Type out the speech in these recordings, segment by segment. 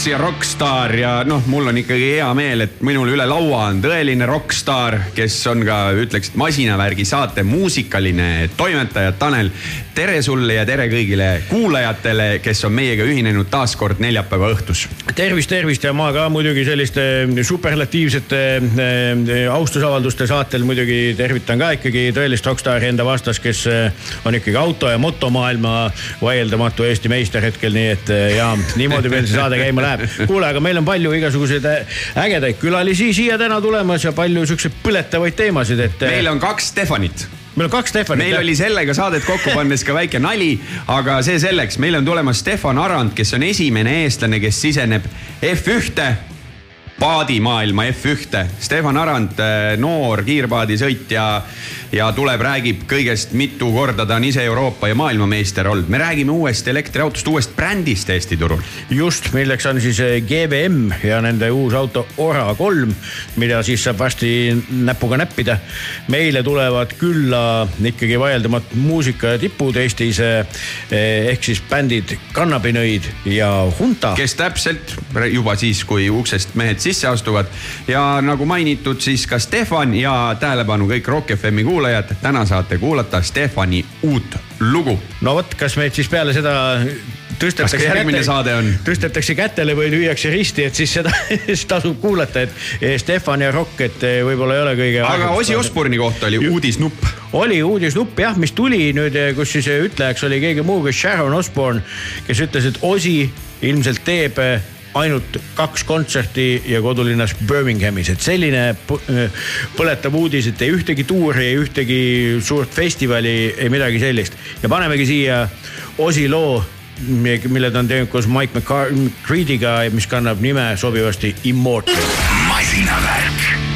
Struts ja Rockstar ja noh, mul on ikkagi hea meel, et minul üle laua on tõeline rokkstaar, kes on ka ütleks, masinavärgi saate muusikaline toimetaja Tanel. tere sulle ja tere kõigile kuulajatele, kes on meiega ühinenud taas kord neljapäeva õhtus. tervist, tervist ja ma ka muidugi selliste superlatiivsete äh, austusavalduste saatel muidugi tervitan ka ikkagi tõelist rokkstaari enda vastas, kes äh, on ikkagi auto ja motomaailma vaieldamatu Eesti meister hetkel, nii et äh, ja niimoodi meil see saade käima läheb. kuule, aga meil on palju igasuguseid ägedaid külalisi siia täna tulemas ja palju siukseid põletavaid teemasid, et. meil on kaks Stefanit meil on kaks Stefanit. meil oli sellega saadet kokku pannes ka väike nali, aga see selleks, meil on tulemas Stefan Arand, kes on esimene eestlane, kes siseneb F1-te paadimaailma F1-te. Stefan Arand, noor kiirpaadisõitja ja tuleb, räägib kõigest mitu korda, ta on ise Euroopa ja maailmameister olnud. me räägime uuest elektriautost, uuest brändist Eesti turul. just, milleks on siis GVM ja nende uus auto Ora kolm, mida siis saab varsti näpuga näppida. meile tulevad külla ikkagi vaieldamatult muusika tipud Eestis ehk siis bändid Kannabinõid ja Hunta. kes täpselt juba siis, kui uksest mehed sisse astuvad ja nagu mainitud, siis ka Stefan ja tähelepanu kõik Rock FM-i kuulajad, täna saate kuulata Stefani uut lugu. no vot, kas meid siis peale seda saade on? tõstetakse kätele või lüüakse risti, et siis seda siis tasub kuulata, et Stefan ja Rock, et võib-olla ei ole kõige. aga Osi Osborne'i kohta oli uudisnupp. oli uudisnupp jah, mis tuli nüüd, kus siis ütlejaks oli keegi muu kui Sharon Osbourne, kes ütles, et Osi ilmselt teeb ainult kaks kontserti ja kodulinnas Birminghamis, et selline põletav uudis, et ei ühtegi tuuri, ei ühtegi suurt festivali, ei midagi sellist. ja panemegi siia Osi loo, mille ta on teinud koos Mike McCready'ga, mis kannab nime sobivasti Immortal. masinavärk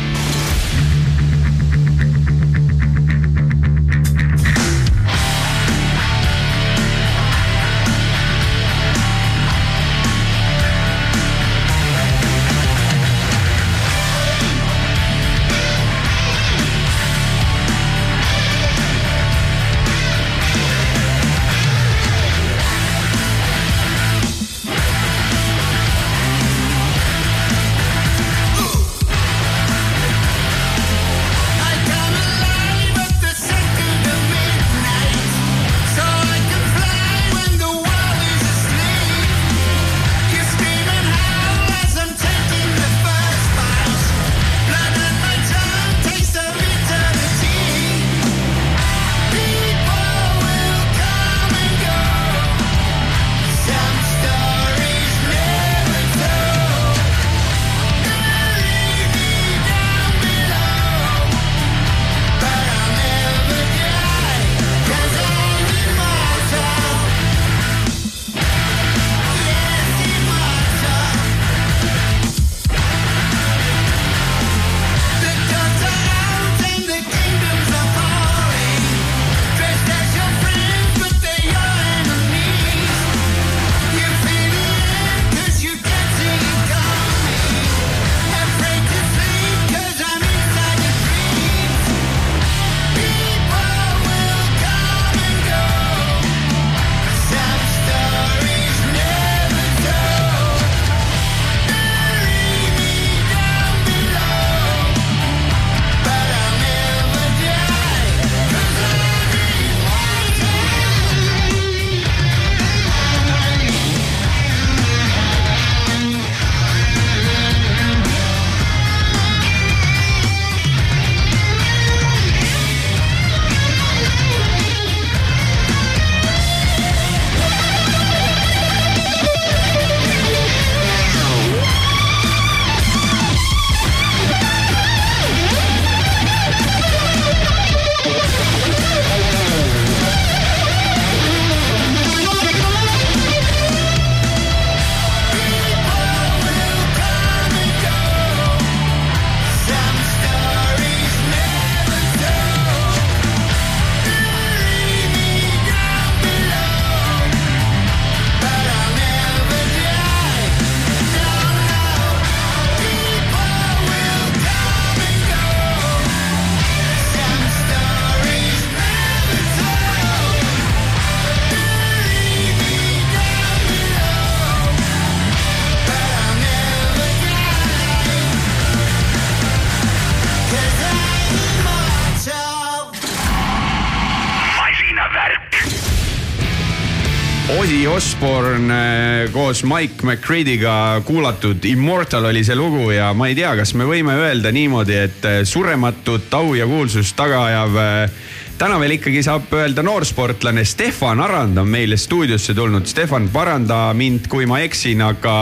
koos Mike McCready'ga kuulatud Immortal oli see lugu ja ma ei tea, kas me võime öelda niimoodi, et äh, surematut au ja kuulsust taga ajav äh, täna veel ikkagi saab öelda noorsportlane Stefan Arand on meile stuudiosse tulnud. Stefan, paranda mind, kui ma eksin, aga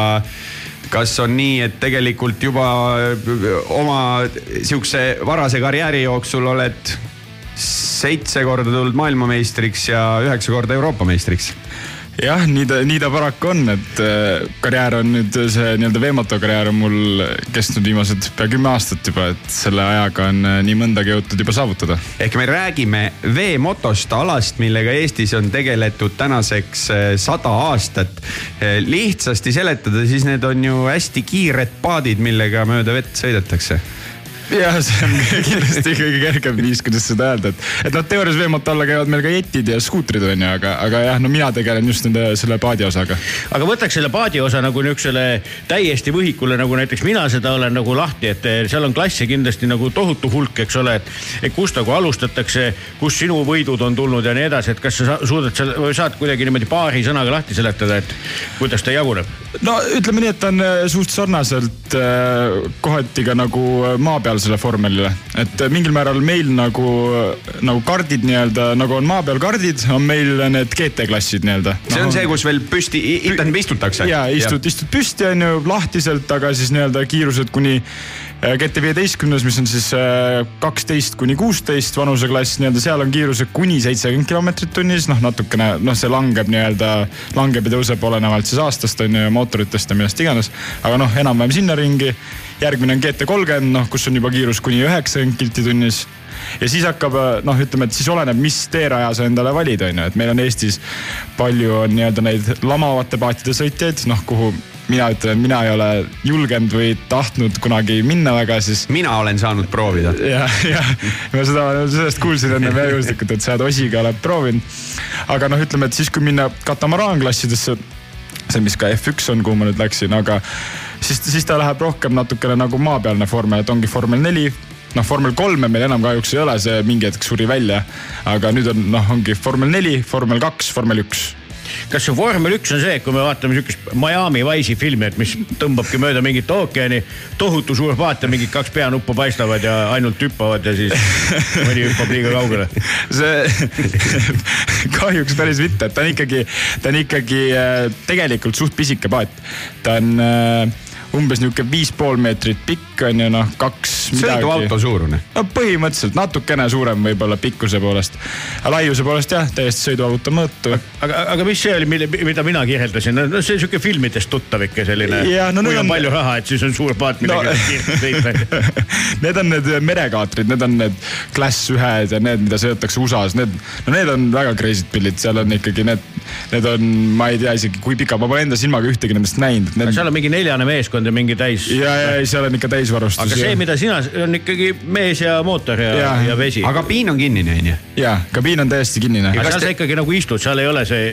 kas on nii, et tegelikult juba äh, oma sihukese varase karjääri jooksul oled seitse korda tulnud maailmameistriks ja üheksa korda Euroopa meistriks? Jah, nii ta, nii ta paraku on, et äh, karjäär on nüüd see nii-öelda veemoto karjäär on mul kestnud viimased pea kümme aastat juba, et selle ajaga on äh, nii mõndagi jõutud juba saavutada. ehk me räägime veemotost, alast, millega Eestis on tegeletud tänaseks äh, sada aastat. lihtsasti seletada, siis need on ju hästi kiired paadid, millega mööda vett sõidetakse jah, see on kindlasti kõige kergem viis, kuidas seda öelda, et, et noh, teoorias veemoto alla käivad meil ka jetid ja skuutrid on ju, aga, aga jah, no mina tegelen just nende selle paadi osaga. aga võtaks selle paadi osa nagu niisugusele täiesti võhikule, nagu näiteks mina seda olen nagu lahti, et eh, seal on klasse kindlasti nagu tohutu hulk, eks ole, et. kust nagu alustatakse, kust sinu võidud on tulnud ja nii edasi, et kas sa- suudad seal või saad kuidagi niimoodi paari sõnaga lahti seletada, et kuidas ta jaguneb? No ütleme nii, et ta on äh, suht sarnaselt äh, kohati ka nagu äh, maapealsele vormelile, et mingil määral meil nagu, nagu kardid nii-öelda nagu on maa peal kardid, on meil need GT-klassid nii-öelda. see on see, kus veel püsti, tähendab istutakse. ja istud, istud püsti on ju lahtiselt, aga siis nii-öelda kiirused kuni GT viieteistkümnes, mis on siis äh, kaksteist kuni kuusteist vanuseklass, nii-öelda seal on kiirused kuni seitsekümmend kilomeetrit tunnis, noh natukene noh, see langeb nii-öelda, langeb ja tõuseb olenevalt siis aastast on ju, mootoritest ja millest iganes. aga noh, enam-vähem sinna ringi. järgmine on GT kolmkümmend, noh kus on juba kiirus kuni üheksakümmend kilti tunnis ja siis hakkab noh, ütleme, et siis oleneb, mis teeraja sa endale valid, on ju, et meil on Eestis palju on nii-öelda neid lamavate paatide sõitjaid, noh kuhu mina ütlen, mina ei ole julgenud või tahtnud kunagi minna väga, siis mina olen saanud proovida. ja, ja ma seda, sellest kuulsin enne veel juhuslikult, et sa oled Osiga oled proovinud. aga noh, ütleme, et siis kui minna katamaranklassidesse, see, mis ka F1 on, kuhu ma nüüd läksin, aga siis, siis ta läheb rohkem natukene nagu maapealne vormel, et ongi vormel neli noh, vormel kolme meil enam kahjuks ei ole, see mingi hetk suri välja. aga nüüd on noh, ongi vormel neli, vormel kaks, vormel üks kas see vormel üks on see, kui me vaatame sihukest Miami Wise'i filmi, et mis tõmbabki mööda mingit ookeani, tohutu suur paat ja mingid kaks peanuppu paistavad ja ainult hüppavad ja siis mõni hüppab liiga kaugele. see kahjuks päris mitte, et ta on ikkagi, ta on ikkagi äh, tegelikult suht pisike paat. ta on äh, umbes nihuke viis pool meetrit pikk on ju noh, kaks. sõiduauto suurune. no põhimõtteliselt natukene suurem võib-olla pikkuse poolest. laiuse poolest jah, täiesti sõiduauto mõõtu. aga, aga mis see oli, mille, mida mina kirjeldasin, no see sihuke filmidest tuttav ikka selline. No kui on on- palju raha, et siis on suur paat, millega No. kiirelt sõita. Need on need merekaatrid, need on need Class ühed ja need, mida sõidetakse USA-s, need, no need on väga crazy'd pillid, seal on ikkagi need, need on, ma ei tea isegi kui pikad, ma pole enda silmaga ühtegi nendest näinud, need. seal on mingi neljane meeskond ja mingi täis. ja, ja, ja seal on ikka täisvarustus. aga see, mida sina, on ikkagi mees ja mootor ja, ja. Ja vesi. aga kabiin on kinnine, onju. ja kabiin on täiesti kinnine. aga kas seal te- sa ikkagi nagu istud, seal ei ole see,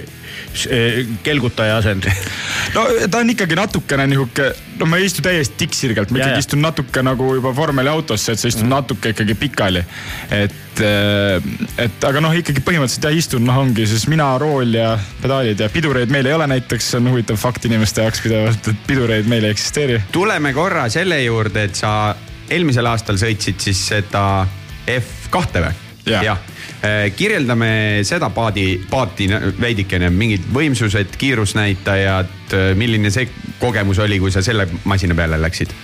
see kelgutaja asend. no ta on ikkagi natukene nihuke, no ma ei istu täiesti tikksirgelt, ma Ja, ikkagi ja. istun natuke nagu juba vormeli autosse, et sa istud mm. natuke ikkagi pikali. et, et aga noh, ikkagi põhimõtteliselt jah, istun, noh ongi siis mina, rool ja pedaalid ja pidureid meil ei ole näiteks, see on huvitav fakt inimeste jaoks pidevalt, et pidureid meil ei eksisteeri. tuleme korra selle juurde, et sa eelmisel aastal sõitsid siis seda F2 või? Jah. jah, kirjeldame seda paadi, paati veidikene, mingid võimsused, kiirusnäitajad, milline see kogemus oli, kui sa selle masina peale läksid?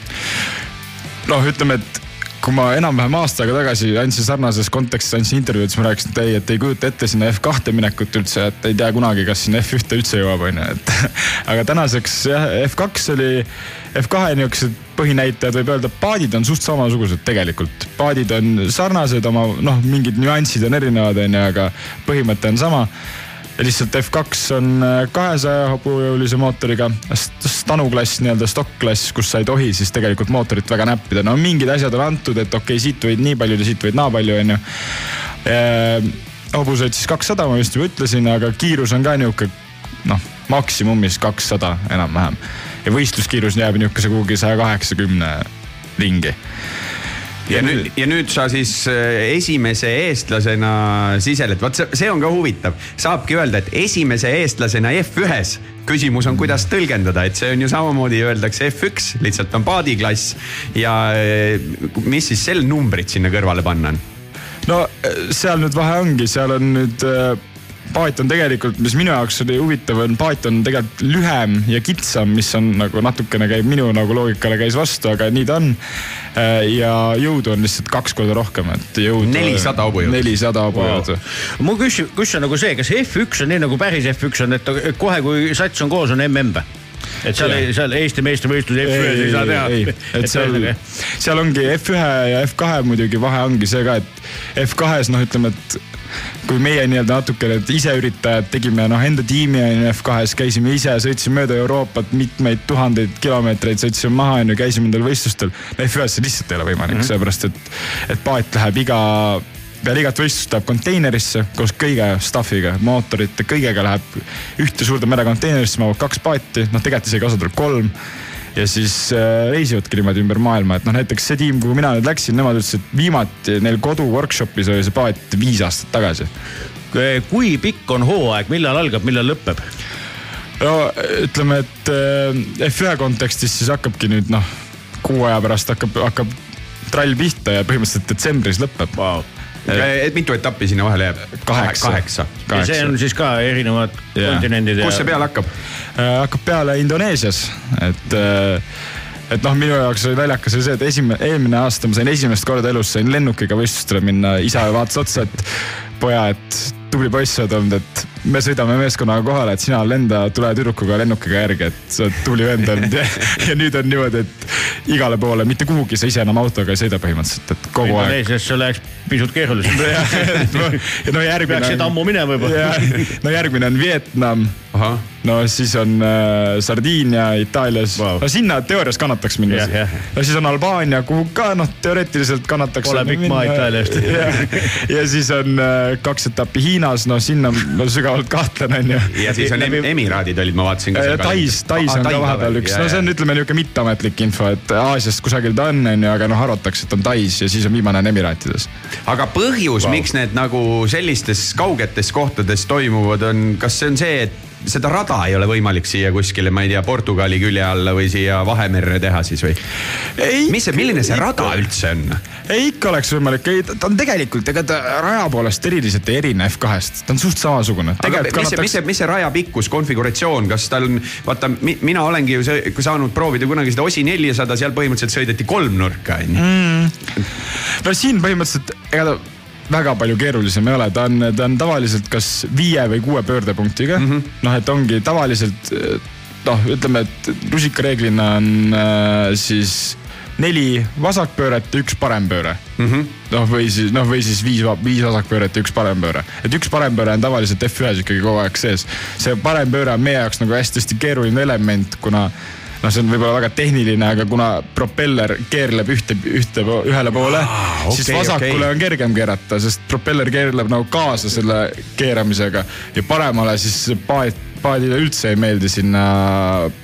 noh, ütleme, et kui ma enam-vähem aasta aega tagasi andsin sarnases kontekstis andsin intervjuud, siis ma rääkisin, et ei, et ei kujuta ette sinna F2 minekut üldse, et ei tea kunagi, kas sinna F1 üldse jõuab, onju, et. aga tänaseks jah, F2 oli, F2 niisugused põhinäitajad võib öelda, paadid on suht samasugused tegelikult. paadid on sarnased oma noh, mingid nüansid on erinevad, onju, aga põhimõte on sama ja lihtsalt F2 on äh, kahesaja hobujõulise mootoriga, Stanu klass nii-öelda stock klass, kus sa ei tohi siis tegelikult mootorit väga näppida, no mingid asjad on antud, et okei okay,, siit võid nii palju ja siit võid naa palju, onju. hobused siis kakssada, ma just juba ütlesin, aga kiirus on ka nihuke noh, maksimumis kakssada enam-vähem. Ja võistluskiirus jääb nihukese kuhugi saja kaheksakümne ringi ja nüüd, ja nüüd sa siis äh, esimese eestlasena sisened, vot see, see on ka huvitav, saabki öelda, et esimese eestlasena F1-s. küsimus on, kuidas tõlgendada, et see on ju samamoodi öeldakse F1, lihtsalt on paadiklass. Ja äh, mis siis sel numbrid sinna kõrvale panna on? no äh, seal nüüd vahe ongi, seal on nüüd äh, paat on tegelikult, mis minu jaoks oli huvitav, on paat on tegelikult lühem ja kitsam, mis on nagu natukene käib minu nagu loogikale käis vastu, aga nii ta on. ja jõudu on lihtsalt kaks korda rohkem, et jõudu. 400 hobujõudu. nelisada hobujõudu. mu küsimus, küsimus on nagu see, kas F1 on nii nagu päris F1 on, et kohe, kui sats on koos, on MM või? Et seal, seal Eesti meistrivõistluse F1-s ei saa teha. et seal, seal ongi F1 ja F2 muidugi vahe ongi see ka, et F2-s noh, ütleme, et kui meie nii-öelda natukene iseüritajad tegime noh enda tiimi on ju F2-s, käisime ise, sõitsime mööda Euroopat mitmeid tuhandeid kilomeetreid, sõitsime maha on ju, käisime nendel võistlustel. F1-s see lihtsalt ei ole võimalik mm -hmm., sellepärast et, et paat läheb iga peale igat võistlust läheb konteinerisse koos kõige stuff'iga, mootorite, kõigega läheb ühte suurde merekonteinerisse, mahub kaks paati, noh tegelikult isegi osa tuleb kolm ja siis äh, reisivadki niimoodi ümber maailma, et noh, näiteks see tiim, kuhu mina nüüd läksin, nemad ütlesid, et viimati neil kodu workshop'is oli see paat viis aastat tagasi. kui pikk on hooaeg, millal algab, millal lõpeb? no ütleme, et äh, F1 kontekstis siis hakkabki nüüd noh, kuu aja pärast hakkab, hakkab trall pihta ja põhimõtteliselt detsembris lõpeb wow et mitu etappi sinna vahele jääb? kaheksa, kaheksa.. ja see on siis ka erinevad yeah. kontinendid. kus see peale hakkab äh,? hakkab peale Indoneesias, et äh, et noh, minu jaoks oli naljakas oli see, et esimene, eelmine aasta ma sain esimest korda elus sain lennukiga võistlustele minna, isa vaatas otsa, et poja, et tubli poiss oled olnud, et me sõidame meeskonnaga kohale, et sina lenda, tule tüdrukuga lennukiga järgi, et sa oled tubli vend olnud ja, ja nüüd on niimoodi, et igale poole, mitte kuhugi sa ise enam autoga ei sõida põhimõtteliselt, et kogu aeg. Indoneesiasse läheks pisut keerulisem ja no järgmine. peaksid ammu minema juba. no järgmine on Vietnam. No siis on äh, Sardiinia Itaalias wow., no sinna teoorias kannataks minna yeah,. Yeah. no siis on Albaania, kuhu ka noh, teoreetiliselt kannataks. Pole pikk maa Itaaliast ja, ja siis on äh, kaks etappi Hiinas, no sinna ma sügavalt kahtlen, on ju. ja siis on em Emiraadid olid, ma vaatasin ka. Tais, Tais on ka vahepeal üks, no see on, ütleme niisugune mitteametlik info, et Aasiast kusagil ta on, on ju, aga noh, arvatakse, et on Tais ja siis on viimane on Emiraatides aga põhjus wow., miks need nagu sellistes kaugetes kohtades toimuvad, on, kas see on see, et seda rada ei ole võimalik siia kuskile, ma ei tea, Portugali külje alla või siia Vahemerre teha siis või? mis see, milline see ikka, rada üldse on? ei, ikka oleks võimalik, ei ta on tegelikult, ega ta raja poolest eriliselt ei erine F2-st, ta on suht samasugune. aga mis kannatakse... see, mis see, mis see raja pikkus, konfiguratsioon, kas tal on, vaata mina olengi ju see, saanud proovida kunagi seda Osi nelisada, seal põhimõtteliselt sõideti kolmnurka on ju. Mm. no siin põhimõtteliselt, ega ta väga palju keerulisem ei ole, ta on, ta on tavaliselt kas viie või kuue pöördepunktiga. Mm -hmm.. noh, et ongi tavaliselt noh, ütleme, et rusikareeglina on äh, siis neli vasakpööret ja üks parempööre. Mm -hmm.. noh, või siis noh, või siis viis, viis vasakpööret ja üks parempööre. et üks parempööre on tavaliselt F1-s ikkagi kogu aeg sees. see parempööre on meie jaoks nagu hästi-hästi keeruline element, kuna noh, see on võib-olla väga tehniline, aga kuna propeller keerleb ühte, ühte, ühele poole ah,, okay, siis vasakule okay. on kergem keerata, sest propeller keerleb nagu kaasa selle keeramisega ja paremale siis paat paadile üldse ei meeldi sinna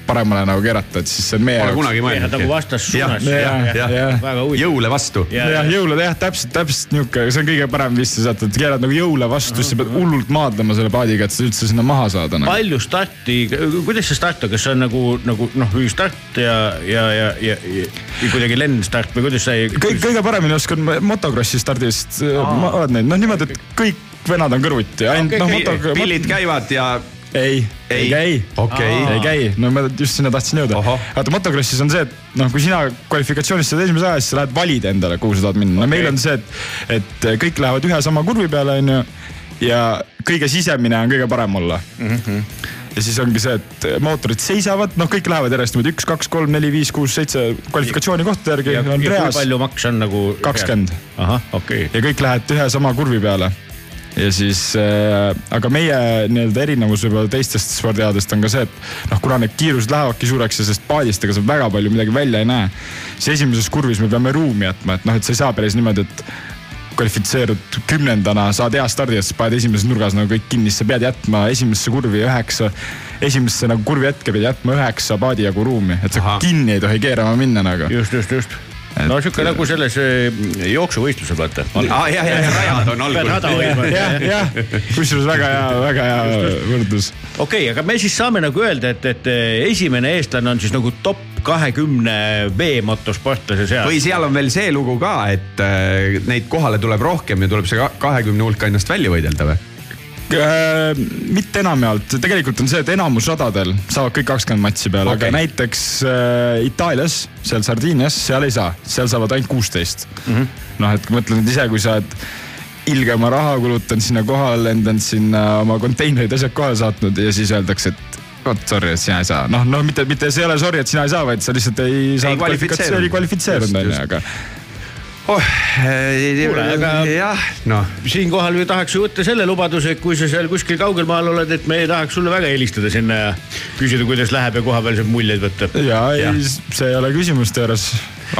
paremale nagu keerata, et siis see on meie jaoks. kunagi mõelnud. nagu vastassuunas. jõule vastu. jah, jõule jah, täpselt, täpselt nihuke, see on kõige parem viis sealt, et keerad nagu jõule vastu, siis sa pead hullult maadlema selle paadiga, et sa üldse sinna maha saada nagu.. palju starti, kuidas see start on, kas see on nagu, nagu noh, start ja, ja, ja, ja, ja kuidagi lendstart või kuidas see Kõig,? kõige paremini oskan motocrossi stardist, oled näinud, noh niimoodi, et kõik vennad on kõrvuti, ainult okay, noh moto. pillid käivad ja ei, ei käi okay.. ei käi, no ma just sinna tahtsin jõuda. vaata motocrossis on see, et noh, kui sina kvalifikatsioonis saad esimese aja, siis sa lähed valid endale, kuhu sa tahad minna okay., no meil on see, et, et kõik lähevad ühe sama kurvi peale, onju. ja kõige sisemine on kõige parem olla mm. -hmm ja siis ongi see, et mootorid seisavad, noh, kõik lähevad järjest niimoodi üks, kaks, kolm, neli, viis, kuus, seitse kvalifikatsioonikohtade järgi. ja, ja kui palju maks on nagu? kakskümmend. ahah, okei okay.. ja kõik lähevad ühe sama kurvi peale ja siis äh,, aga meie nii-öelda erinevus võib-olla teistest spordialadest on ka see, et noh, kuna need kiirused lähevadki suureks ja sellest paadist ega sa väga palju midagi välja ei näe, siis esimeses kurvis me peame ruumi jätma, et noh, et sa ei saa päris niimoodi, et kvalifitseerud kümnendana, saad hea stardi ja siis paned esimeses nurgas nagu kõik kinni, sa pead jätma esimesse kurvi üheksa, esimesse nagu kurvi hetke pead jätma üheksa paadi jagu ruumi, et sa Aha. kinni ei tohi keerama minna nagu. just, just, just no sihuke nagu selles eh, jooksuvõistlusel vaata. aa jah, jah, rajad on algul. jah, jah, kusjuures väga hea, väga hea võrdlus. okei okay,, aga me siis saame nagu öelda, et, et eh, esimene eestlane on siis nagu top kahekümne veemotosportlase seas. või seal on veel see lugu ka, et äh, neid kohale tuleb rohkem ja tuleb see kahekümne hulka ennast välja võidelda või? Äh,? mitte enamjaolt, tegelikult on see, et enamus radadel saavad kõik kakskümmend matši peale okay., aga näiteks äh, Itaalias, seal Sardiinias, seal ei saa, seal saavad ainult kuusteist mm -hmm.. noh, et mõtle nüüd ise, kui sa oled ilge oma raha kulutanud sinna kohale, lendanud sinna oma konteinerid, asjad kohale saatnud ja siis öeldakse, et vot sorry, et sina ei saa, noh, no mitte, mitte see ei ole sorry, et sina ei saa, vaid sa lihtsalt ei saanud kvalifitseerunud. kvalifikatsiooni kvalifitseerunud Just, onju, just. aga oh,. Kuule, aga- jah, noh siinkohal ju tahaks ju võtta selle lubaduse, et kui sa seal kuskil kaugel maal oled, et me tahaks sulle väga helistada sinna ja küsida, kuidas läheb ja kohapealseid muljeid võtta. ja ei, see ei ole küsimus teoorias.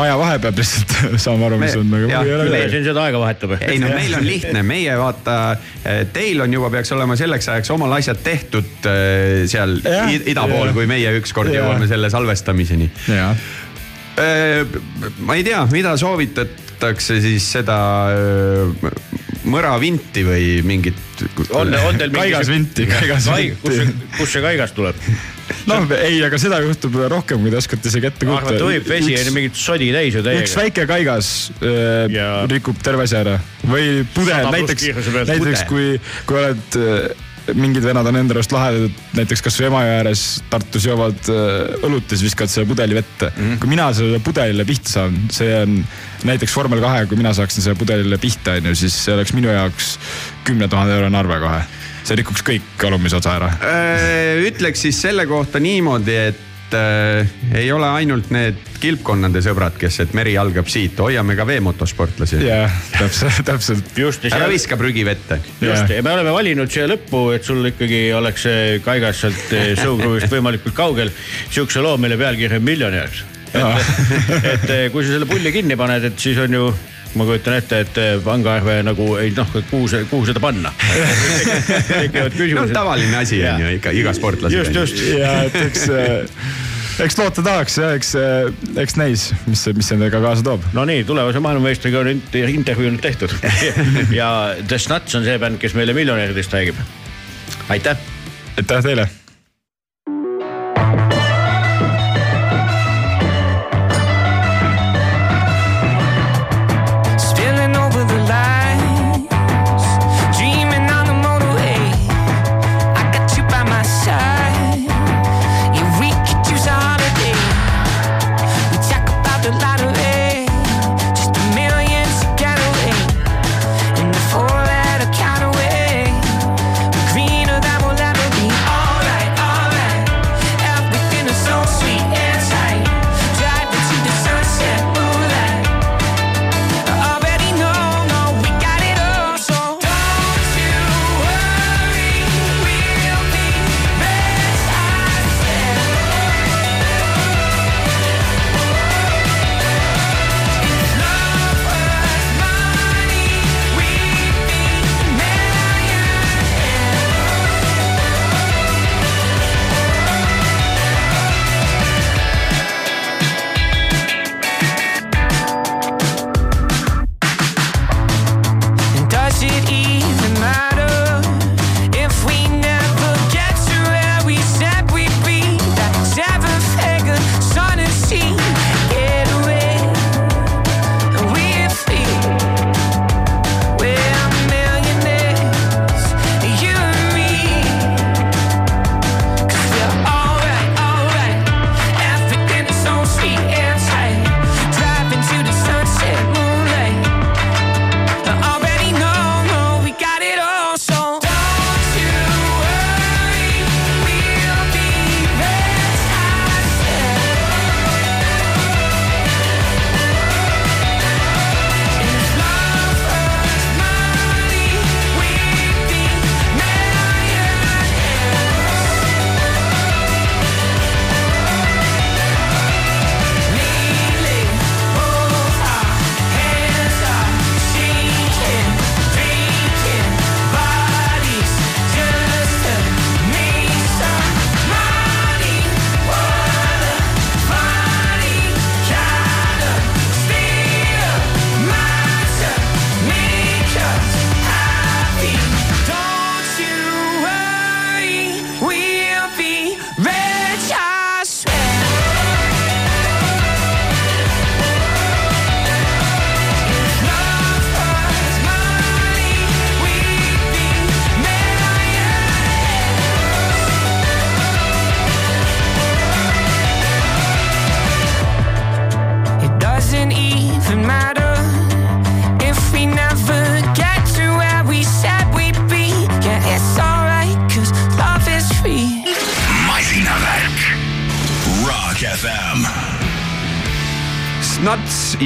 aja vahe peab lihtsalt saama aru, mis on, aga jah, mul ei ole me- midagi. siin seda aega vahetab. ei no meil on lihtne, meie vaata, teil on juba peaks olema selleks ajaks omal asjad tehtud äh, seal id- ida pool kui meie ükskord jõuame selle salvestamiseni. ma ei tea, mida soovitatakse siis seda mõravinti või mingit. on, on teil kaigas vinti, kaigas kai-, kus see kus see kaigas tuleb? noh, ei, aga seda juhtub rohkem, kui te oskate isegi ette kujutada. arvata võib, vesi on ju mingit sodi täis ju üks täiega. väike kaigas äh, Ja- rikub terve asja ära või pudel 100 pluss näiteks, näiteks pudel. kui, kui oled äh, mingid vennad on enda arust lahedad, näiteks kasvõi Emajõe ääres Tartus joovad äh, õlut ja siis viskavad selle pudeli vette mm. -hmm. kui mina sellele pudelile pihta saan, see on näiteks vormel kahe, kui mina saaksin selle pudelile pihta, onju, siis see oleks minu jaoks kümne tuhande eurone arve kohe. see rikuks kõik alumise otsa ära. Äh, ütleks siis selle kohta niimoodi, et äh, ei ole ainult need kilpkonnade sõbrad, kes, et meri algab siit, hoiame ka veemotosportlasi. jah, täpselt, täpselt. ära viska prügi vette. just ja me oleme valinud siia lõppu, et sul ikkagi oleks see kaigas sealt eh, showcrew'ist võimalikult kaugel. sihukese loo, mille pealkiri on miljonär. et, et eh, kui sa selle pulli kinni paned, et siis on ju ma kujutan ette, et eh, pangaarve nagu ei noh, kuhu see, kuhu seda panna. tekivad no küsimused. tavaline asi on ju ikka iga sportlasel. just, just. ja et eks, eks loota tahaks ja eks, eks näis, mis, mis see endaga kaasa toob. no nii, tulevase maailmameistriga on int- intervjuu nüüd tehtud ja The Snuts on see bänd, kes meile miljonäridest räägib. aitäh aitäh teile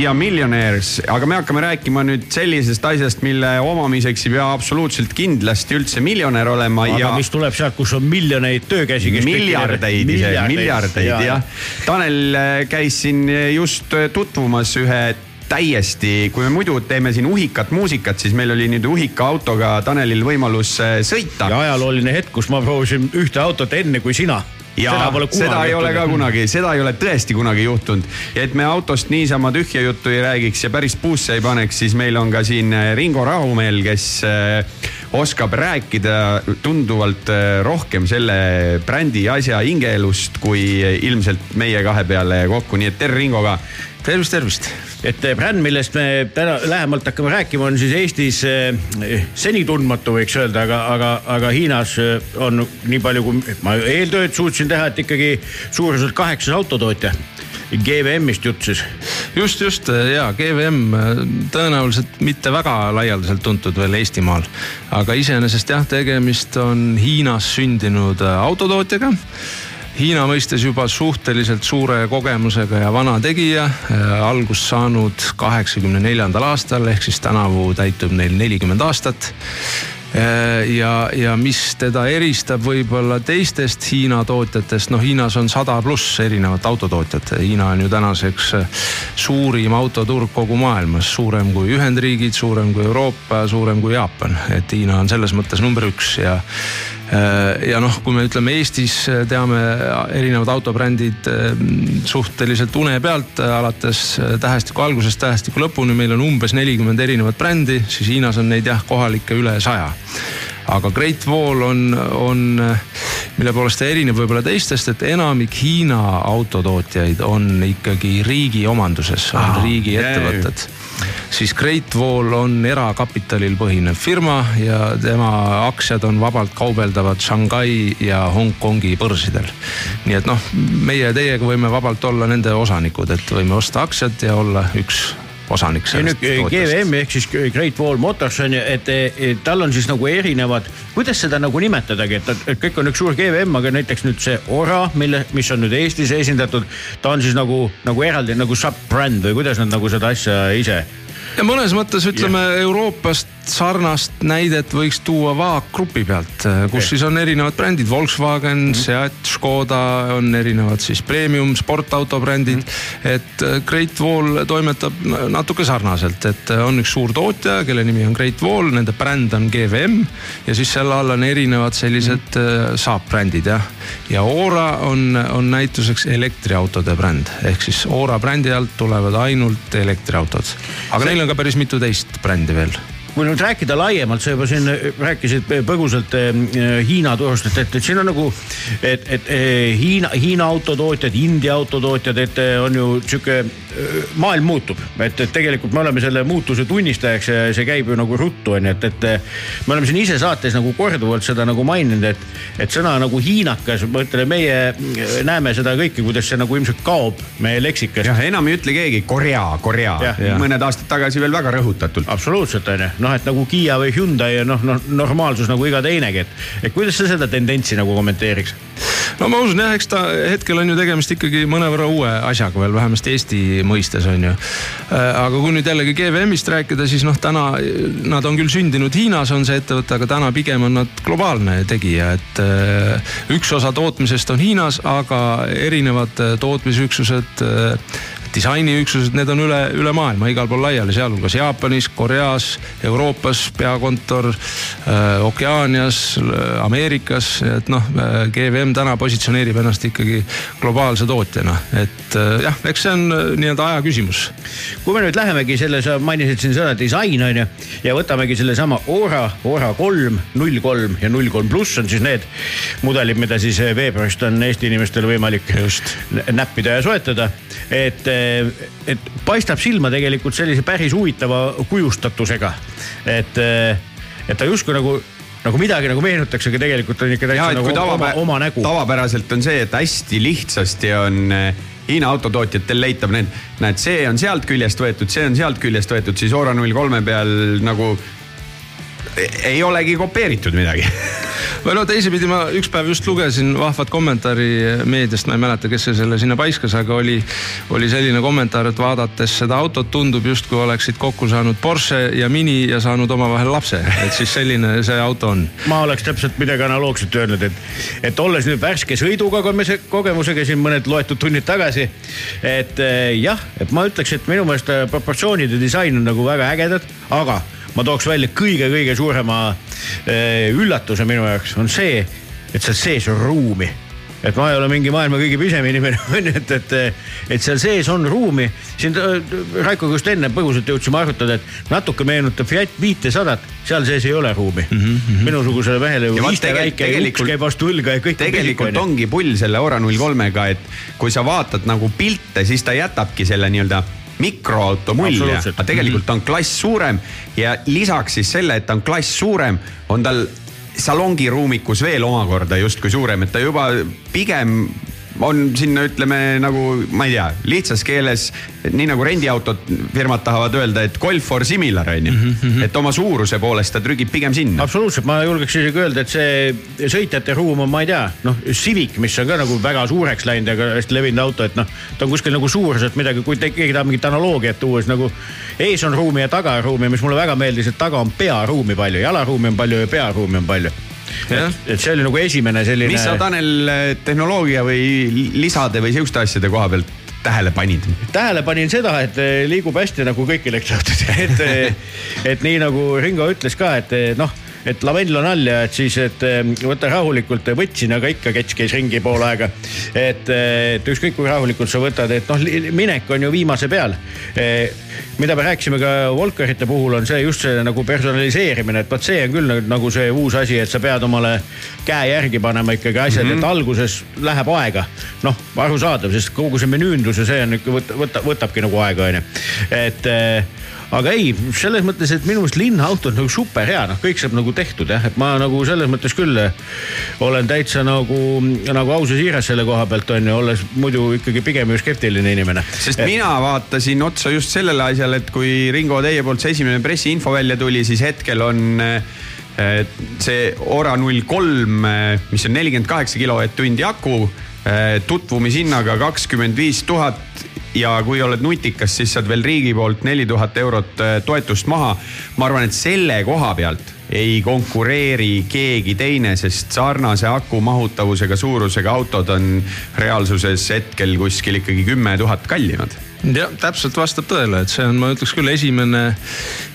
ja Millionaires, aga me hakkame rääkima nüüd sellisest asjast, mille omamiseks ei pea absoluutselt kindlasti üldse miljonär olema aga ja mis tuleb sealt, kus on miljoneid töökäsi. miljardeid miljardeid jah. Tanel äh, käis siin just äh, tutvumas ühe täiesti, kui me muidu teeme siin uhikat muusikat, siis meil oli nüüd uhika autoga Tanelil võimalus äh, sõita ja ajalooline hetk, kus ma proovisin ühte autot enne kui sina. Ja seda, seda ei ole ka kunagi, seda ei ole tõesti kunagi juhtunud. et me autost niisama tühja juttu ei räägiks ja päris puusse ei paneks, siis meil on ka siin Ringo Rahumeel, kes äh, oskab rääkida tunduvalt äh, rohkem selle brändi asja hingeelust kui ilmselt meie kahe peale kokku, nii et tere Ringo ka. tervist, tervist. et eh, bränd, millest me täna lähemalt hakkame rääkima, on siis Eestis seni tundmatu, võiks öelda, aga, aga, aga Hiinas on nii palju, kui ma eeltööd suutsin teha, et ikkagi suuruselt kaheksas autotootja. GVM-ist jutt siis. just, just ja GVM tõenäoliselt mitte väga laialdaselt tuntud veel Eestimaal, aga iseenesest jah, tegemist on Hiinas sündinud autotootjaga. Hiina mõistes juba suhteliselt suure kogemusega ja vana tegija algust saanud kaheksakümne neljandal aastal ehk siis tänavu täitub neil nelikümmend aastat ja, ja mis teda eristab võib-olla teistest Hiina tootjatest, noh Hiinas on sada pluss erinevat autotootjat. Hiina on ju tänaseks äh, suurim autoturg kogu maailmas, suurem kui Ühendriigid, suurem kui Euroopa, suurem kui Jaapan, et Hiina on selles mõttes number üks ja ja noh, kui me ütleme Eestis teame erinevad autobrändid suhteliselt une pealt, alates tähestiku algusest tähestiku lõpuni, meil on umbes nelikümmend erinevat brändi, siis Hiinas on neid jah, kohalikke üle saja. Aga Great Wall on, on, mille poolest ta erineb võib-olla teistest, et enamik Hiina autotootjaid on ikkagi riigi omanduses, on riigiettevõtted siis Great Wall on erakapitalil põhinev firma ja tema aktsiad on vabalt kaubeldavad Shanghai ja Hongkongi börsidel. nii et noh, meie teiega võime vabalt olla nende osanikud, et võime osta aktsiat ja olla üks osanik sellest nüüd GVM ehk siis Great Wall Motors on ju, et, et tal on siis nagu erinevad, kuidas seda nagu nimetadagi, et, et kõik on üks suur GVM, aga näiteks nüüd see Ora, mille, mis on nüüd Eestis esindatud, ta on siis nagu, nagu eraldi nagu sub-bränd või kuidas nad nagu seda asja ise ja mõnes mõttes ütleme yeah. Euroopast sarnast näidet võiks tuua Vaag Grupi pealt, kus Okay. siis on erinevad brändid, Volkswagen mm, -hmm. Seat, Škoda on erinevad siis premium sportauto brändid mm. -hmm. et äh, Great Wall toimetab natuke sarnaselt, et äh, on üks suur tootja, kelle nimi on Great Wall, nende bränd on GVM ja siis selle all on erinevad sellised mm -hmm. saap-brändid jah. ja Ora on, on näituseks elektriautode bränd ehk siis Ora brändi alt tulevad ainult elektriautod, aga See- neil on ka päris mitu teist brändi veel kui nüüd rääkida laiemalt, sa juba siin rääkisid põgusalt eh, Hiina turust, et, et, siin on nagu, et, et Hiina, Hiina autotootjad, India autotootjad, et on ju sihuke, maailm muutub, et, et tegelikult me oleme selle muutuse tunnistajaks ja see käib ju nagu ruttu on ju, et, et me oleme siin ise saates nagu korduvalt seda nagu maininud, et, et sõna nagu hiinakas, ma ütlen, meie näeme seda kõike, kuidas see nagu ilmselt kaob meie leksikast. jah, enam ei ütle keegi Korea, Korea. Mõned aastad tagasi veel väga rõhutatult. absoluutselt on ju, noh, et nagu Kiia või Hyundai ja noh, noh normaalsus nagu iga teinegi, et, et kuidas sa seda tendentsi nagu kommenteeriks? no ma usun jah, eks ta hetkel on ju tegemist ikkagi mõnevõrra uue asjaga veel, vähemasti Eesti mõistes on ju. aga kui nüüd jällegi GVM-ist rääkida, siis noh, täna nad on küll sündinud Hiinas, on see ettevõte, aga täna pigem on nad globaalne tegija, et äh, üks osa tootmisest on Hiinas, aga erinevad äh, tootmisüksused äh, disainiüksused, need on üle, üle maailma igal pool laiali, sealhulgas Jaapanis, Koreas, Euroopas peakontor äh,, Okeaanias, Ameerikas, et noh, GVM täna positsioneerib ennast ikkagi globaalse tootjana, et äh, jah, eks see on äh, nii-öelda aja küsimus kui me nüüd lähemegi selle, sa mainisid siin sõna disain on ju ja võtamegi sellesama Ora, Ora kolm, null kolm ja null kolm pluss on siis need mudelid, mida siis veebruarist on Eesti inimestel võimalik just näppida ja soetada. et, et paistab silma tegelikult sellise päris huvitava kujustatusega, et, et ta justkui nagu nagu midagi nagu meenutaks, aga tegelikult on ikka täitsa nagu kui oma, tavapä oma nägu. tavapäraselt on see, et hästi lihtsasti on eh, Hiina autotootjatel leitav need, näed, see on sealt küljest võetud, see on sealt küljest võetud, siis Ora null kolme peal nagu ei olegi kopeeritud midagi. või no teisipidi ma üks päev just lugesin vahvat kommentaari meediast, ma ei mäleta, kes see selle sinna paiskas, aga oli, oli selline kommentaar, et vaadates seda autot tundub justkui oleksid kokku saanud Porsche ja Mini ja saanud omavahel lapse, et siis selline see auto on. ma oleks täpselt midagi analoogset öelnud, et, et olles nüüd värske sõidukogemuse, kogemusega siin mõned loetud tunnid tagasi. et eh, jah, et ma ütleks, et minu meelest eh, proportsioonid ja disain on nagu väga ägedad, aga ma tooks välja kõige-kõige suurema äh, üllatuse minu jaoks on see, et seal sees on ruumi et ma ei ole mingi maailma kõige pisem inimene, onju, et, et, et seal sees on ruumi. siin äh, Raikoga just enne põgusalt jõudsime arutada, et natuke meenutab Fiat viitesadat, seal sees ei ole ruumi mm. -hmm. minusugusele mehele ju iste väike ja uks käib vastu õlga ja kõik. tegelikult ongi pull selle Ora null kolmega, et kui sa vaatad nagu pilte, siis ta jätabki selle nii-öelda mikroauto mulje, aga tegelikult ta on klass suurem ja lisaks siis selle, et ta on klass suurem, on tal salongiruumikus veel omakorda justkui suurem, et ta juba pigem on sinna, ütleme nagu ma ei tea, lihtsas keeles nii nagu rendiautod firmad tahavad öelda, et golf for similar on ju mm. -hmm. et oma suuruse poolest ta trügib pigem sinna. absoluutselt, ma julgeks isegi öelda, et see sõitjate ruum on, ma ei tea, noh Civic, mis on ka nagu väga suureks läinud ja hästi levinud auto, et noh. ta on kuskil nagu suuruselt midagi, kui keegi tahab mingit analoogiat tuua, siis nagu ees on ruumi ja taga on ruumi, mis mulle väga meeldis, et taga on pearuumi palju, jalaruumi on palju ja pearuumi on palju et, et see oli nagu esimene selline. mis sa, Tanel, tehnoloogia või lisade või sihuke asjade koha pealt tähele panid? tähele panin seda, et eh, liigub hästi nagu kõik elektriautod, et, eh, et nii nagu Ringo ütles ka, et eh, noh et lavendel on all ja et siis, et võta rahulikult, võtsin, aga ikka kets käis ringi pool aega. et, et ükskõik kui rahulikult sa võtad, et noh, minek on ju viimase peal mida me rääkisime ka Volkerite puhul, on see just see nagu personaliseerimine, et vot see on küll nagu see uus asi, et sa pead omale käe järgi panema ikkagi asjad mm, -hmm. et alguses läheb aega. noh, arusaadav, sest kogu see menüündus ja see on ikka võta, võta, võtabki nagu aega, onju. et äh, aga ei, selles mõttes, et minu meelest linnaauto on nagu super hea, noh, kõik saab nagu tehtud jah, et ma nagu selles mõttes küll olen täitsa nagu, nagu aus ja siiras selle koha pealt on ju, olles muidu ikkagi pigem ju skeptiline inimene. sest et... mina vaatasin otsa just sellele asjale, et kui Ringo teie poolt see esimene pressiinfo välja tuli, siis hetkel on eh, see Ora null kolm, eh, mis on nelikümmend kaheksa kilovatt-tundi aku eh, tutvumishinnaga kakskümmend viis tuhat ja kui oled nutikas, siis saad veel riigi poolt neli tuhat eurot äh, toetust maha. ma arvan, et selle koha pealt ei konkureeri keegi teine, sest sarnase aku mahutavusega, suurusega autod on reaalsuses hetkel kuskil ikkagi kümme tuhat kallimad jah, täpselt vastab tõele, et see on, ma ütleks küll esimene,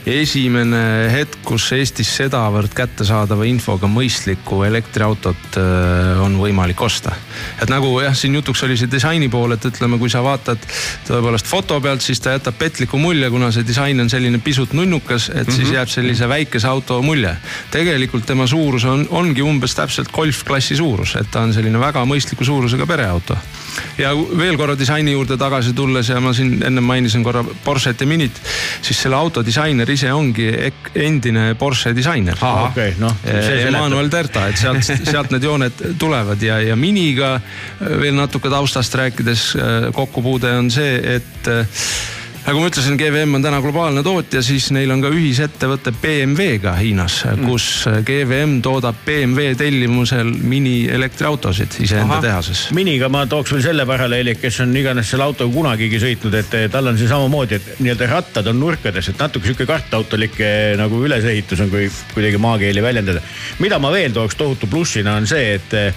esimene hetk, kus Eestis sedavõrd kättesaadava infoga mõistlikku elektriautot äh, on võimalik osta. et nagu jah, siin jutuks oli see disaini pool, et ütleme, kui sa vaatad tõepoolest foto pealt, siis ta jätab petliku mulje, kuna see disain on selline pisut nunnukas, et mm -hmm. siis mhm. jääb sellise väikese auto mulje. tegelikult tema suurus on, ongi umbes täpselt golfklassi suurus, et ta on selline väga mõistliku suurusega pereauto. ja veel korra disaini juurde tagasi tulles ja ma siin enne mainisin korra Porsche't ja Minit, siis selle auto disainer ise ongi endine Porsche disainer. okei, noh. Emmanuel Terta, et sealt, sealt need jooned tulevad ja, ja Miniga veel natuke taustast rääkides kokkupuude on see, et nagu ma ütlesin, GVM on täna globaalne tootja, siis neil on ka ühisettevõte BMW-ga Hiinas, mm. kus GVM toodab BMW tellimusel minielektriautosid iseenda tehases. miniga ma tooks veel selle paralleeli, et kes on iganes selle autoga kunagigi sõitnud, et tal on see samamoodi, et nii-öelda rattad on nurkades, et natuke sihuke kartautolik eh, nagu ülesehitus on, kui kuidagi maakeeli väljendada. mida ma veel tooks tohutu plussina, on see, et eh,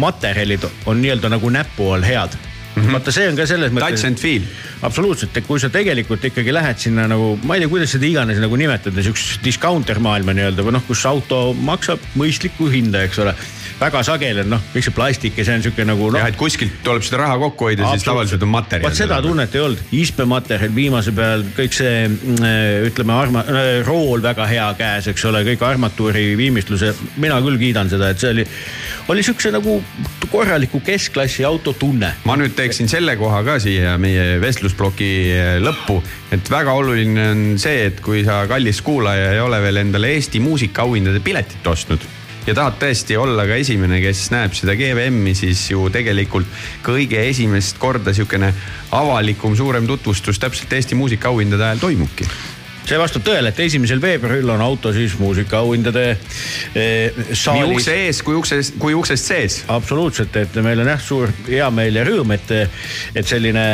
materjalid on nii-öelda nagu näpu all head mm -hmm. vaata, see on ka selles mõttes. Touch and feel. absoluutselt, et kui sa tegelikult ikkagi lähed sinna nagu, ma ei tea, kuidas seda iganes nagu nimetada, siukest discounter maailma nii-öelda või noh, kus auto maksab mõistlikku hinda, eks ole väga sageli on noh, kõik see plastik ja see on sihuke nagu noh. jah, et kuskilt tuleb seda raha kokku hoida, siis tavaliselt on materjal. vot seda tunnet ei olnud, ispematerjal viimase peal, kõik see mm, ütleme arma-, äh, rool väga hea käes, eks ole, kõik armatuuri viimistluse, mina küll kiidan seda, et see oli, oli siukse nagu korraliku keskklassi auto tunne. ma nüüd teeksin selle koha ka siia meie vestlusploki äh, lõppu, et väga oluline on see, et kui sa, kallis kuulaja, ei ole veel endale Eesti muusikaauhindade piletit ostnud ja tahad tõesti olla ka esimene, kes näeb seda GVM-i, siis ju tegelikult kõige esimest korda sihukene avalikum, suurem tutvustus täpselt Eesti muusikaauhindade ajal toimubki see vastab tõele, et esimesel veebruaril on auto siis muusikaauhindade eh, nii saalis ukse ees kui uksest, kui uksest sees. absoluutselt, et meil on jah suur heameel ja rõõm, et, et selline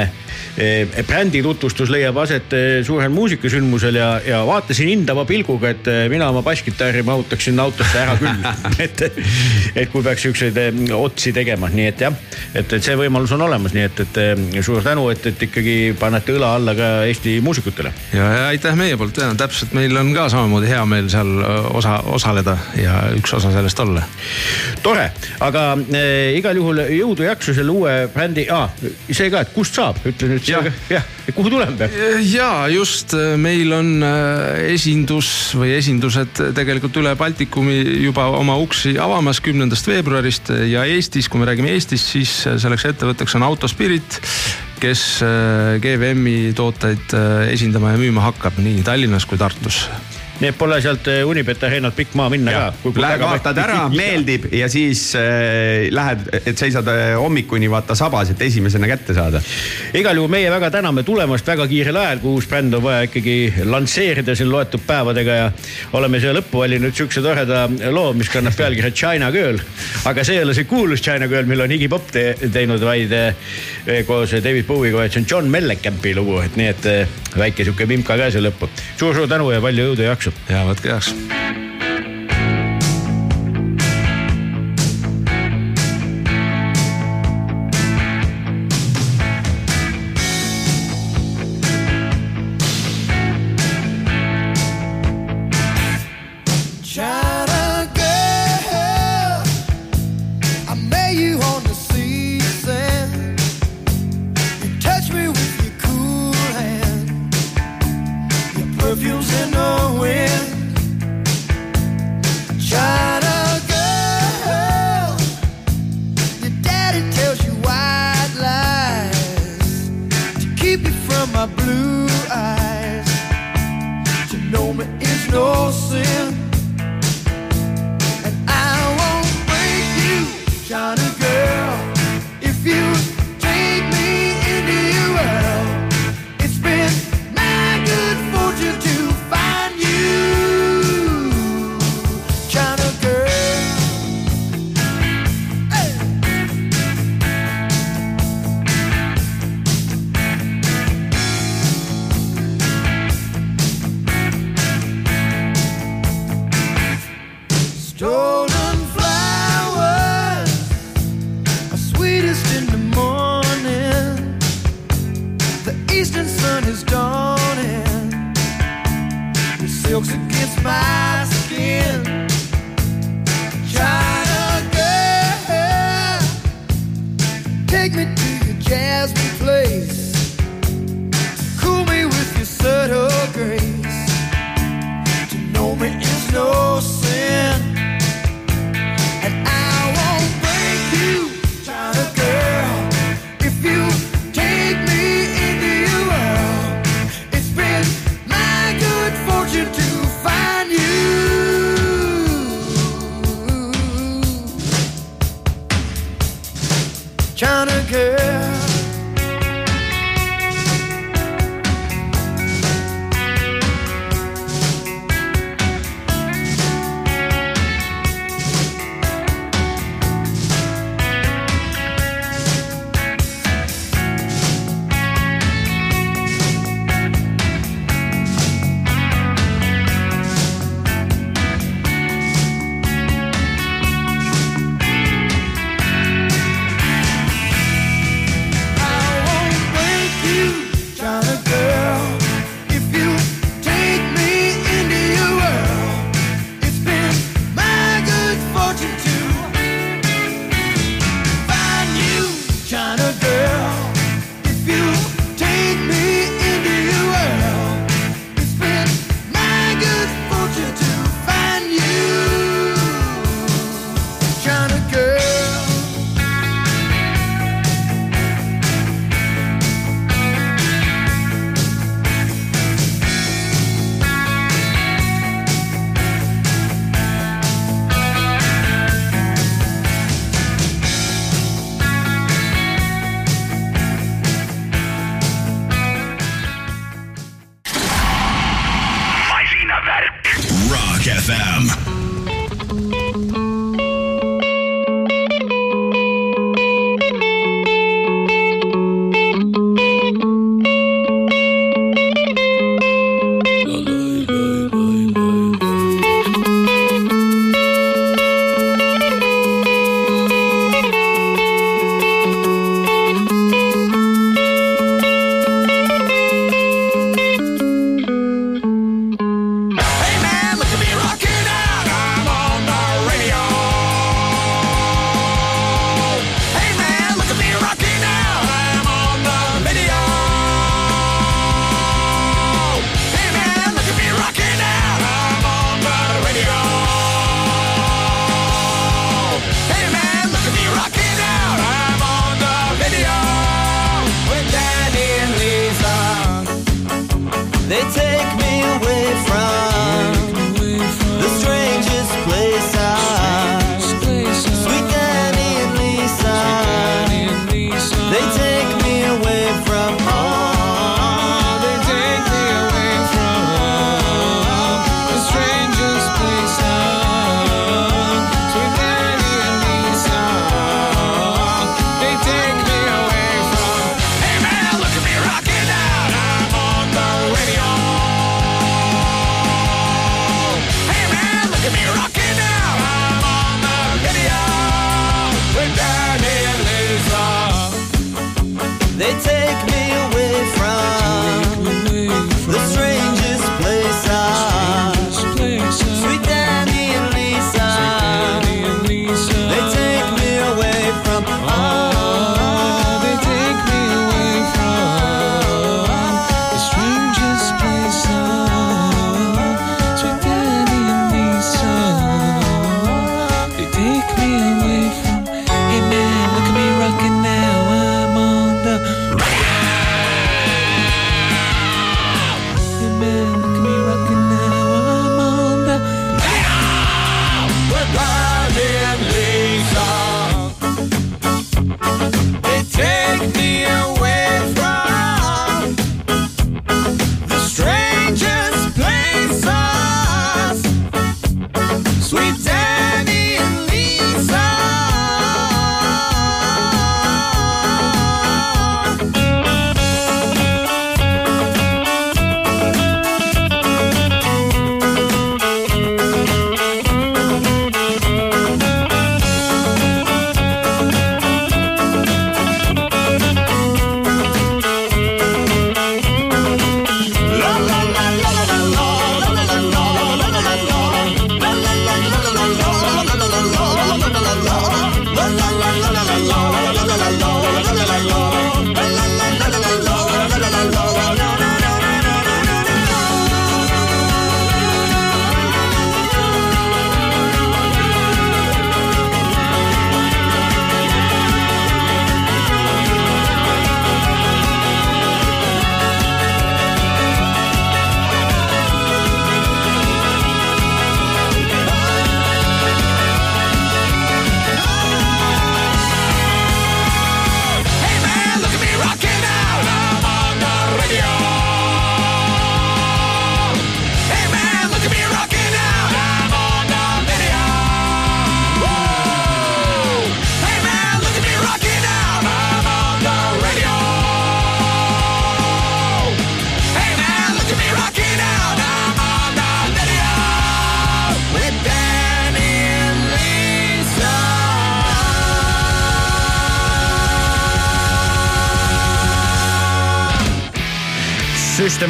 eh, brändi tutvustus leiab aset eh, suurel muusikasündmusel ja, ja vaatasin hindava pilguga, et mina oma basskitarri mahutaksin autosse ära küll et, et kui peaks siukseid otsi tegema, nii et jah, et, et see võimalus on olemas, nii et, et suur tänu, et, et ikkagi panete õla alla ka Eesti muusikutele. ja, ja aitäh meie poolt ja täpselt, meil on ka samamoodi hea meel seal osa, osaleda ja üks osa sellest olla. tore, aga äh, igal juhul jõudu, jaksu selle uue brändi ah,, see ka, et kust saab, ütle nüüd Jah. jah, kuhu tulema peab? ja just äh, meil on esindus või esindused tegelikult üle Baltikumi juba oma uksi avamas kümnendast veebruarist ja Eestis, kui me räägime Eestist, siis selleks ettevõtteks on Autospirit, kes äh, GVM-i tooteid äh, esindama ja müüma hakkab nii Tallinnas kui Tartus nii et pole sealt äh, Unibet Arenalt pikk maa minna ka. Lähed vaatad ära, meeldib ja siis äh, lähed, et seisad äh, hommikuni vaata sabas, et esimesena kätte saada. igal juhul meie väga täname tulemast väga kiirel ajal, kui uus bränd on vaja ikkagi lansseerida siin loetud päevadega ja oleme siia lõppu valinud siukse toreda loo, mis kannab pealkirja China Girl. aga see ei ole see kuulus China Girl, mille on Iggy Pop te teinud, vaid eh, koos David Bowie'ga, vaid see on John Mellecampi lugu, et nii, et eh, väike sihuke vimka ka siia lõppu suur,. suur-suur tänu ja palju jõudu ja jaksu. Ja, wat krijgs.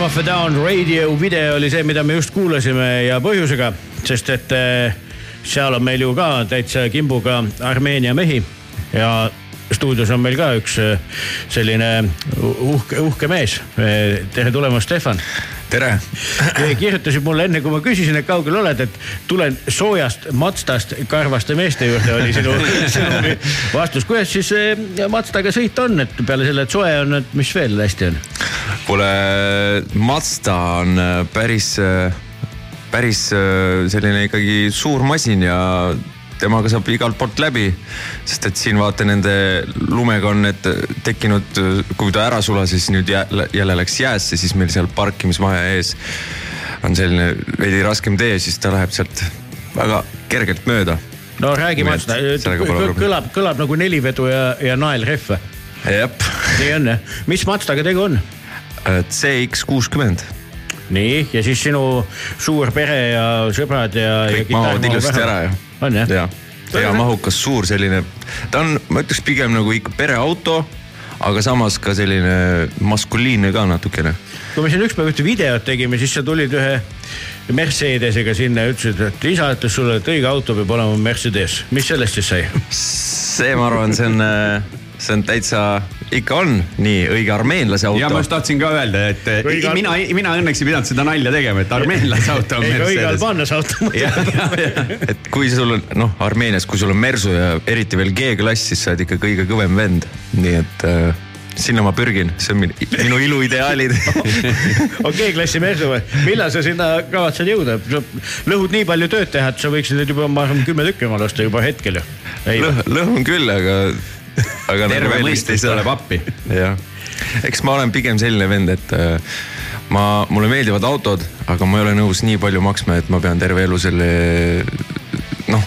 Of a Down radio video oli see, mida me just kuulasime ja põhjusega, sest et eh, seal on meil ju ka täitsa kimbuga Armeenia mehi ja stuudios on meil ka üks eh, selline uhke, uhke mees. Eh, tere tulemast, Stefan. tere. kirjutasid mulle enne, kui ma küsisin, et kaugel oled, et tulen soojast Mazdast karvaste meeste juurde, oli sinu, sinu vastus. kuidas siis Mazdaga sõit on, et peale selle, et soe on, et mis veel hästi on? Kuule, Mazda on äh, päris, äh, päris äh, selline ikkagi suur masin ja temaga saab igalt poolt läbi. sest et siin vaata nende lumega on need tekkinud, kui ta ära sulas, siis nüüd jälle läks jäässe, siis meil seal parkimismaja ees on selline veidi raskem tee, siis ta läheb sealt väga kergelt mööda. no räägi Mazda, kõlab, kõlab nagu nelivedu ja, ja naelrehv. jep. nii on jah, mis Mazdaga tegu on? CX kuuskümmend nii, ja siis sinu suur pere ja sõbrad ja. kõik mahuvad ilusti ära ju. on jah? ja, ja mahukas suur selline, ta on, ma ütleks pigem nagu ikka pereauto, aga samas ka selline maskuliinne ka natukene. kui me siin ükspäev ühte videot tegime, siis sa tulid ühe Mercedesega sinna ja ütlesid, et isa ütles sulle, et õige auto peab olema Mercedes. mis sellest siis sai? see, ma arvan, see on see on täitsa, ikka on nii õige armeenlase auto. ja ma just tahtsin ka öelda, et õige... mina, mina õnneks ei pidanud seda nalja tegema, et armeenlase auto on Mercedes. õige albaanlase auto. et kui sul on noh, Armeenias, kui sul on Mersu ja eriti veel G-klass, siis sa oled ikka kõige kõvem vend, nii et äh, sinna ma pürgin, see on minu, iluideaalid okei, klassi Mersu või, millal sa sinna kavatsed jõuda? lõhud nii palju tööd teha, et sa võiksid nüüd juba, ma arvan, kümme tükki omale osta juba hetkel ju. lõhun küll, aga aga terve nagu mõistus tuleb appi. jah, eks ma olen pigem selline vend, et äh, ma, mulle meeldivad autod, aga ma ei ole nõus nii palju maksma, et ma pean terve elu selle noh,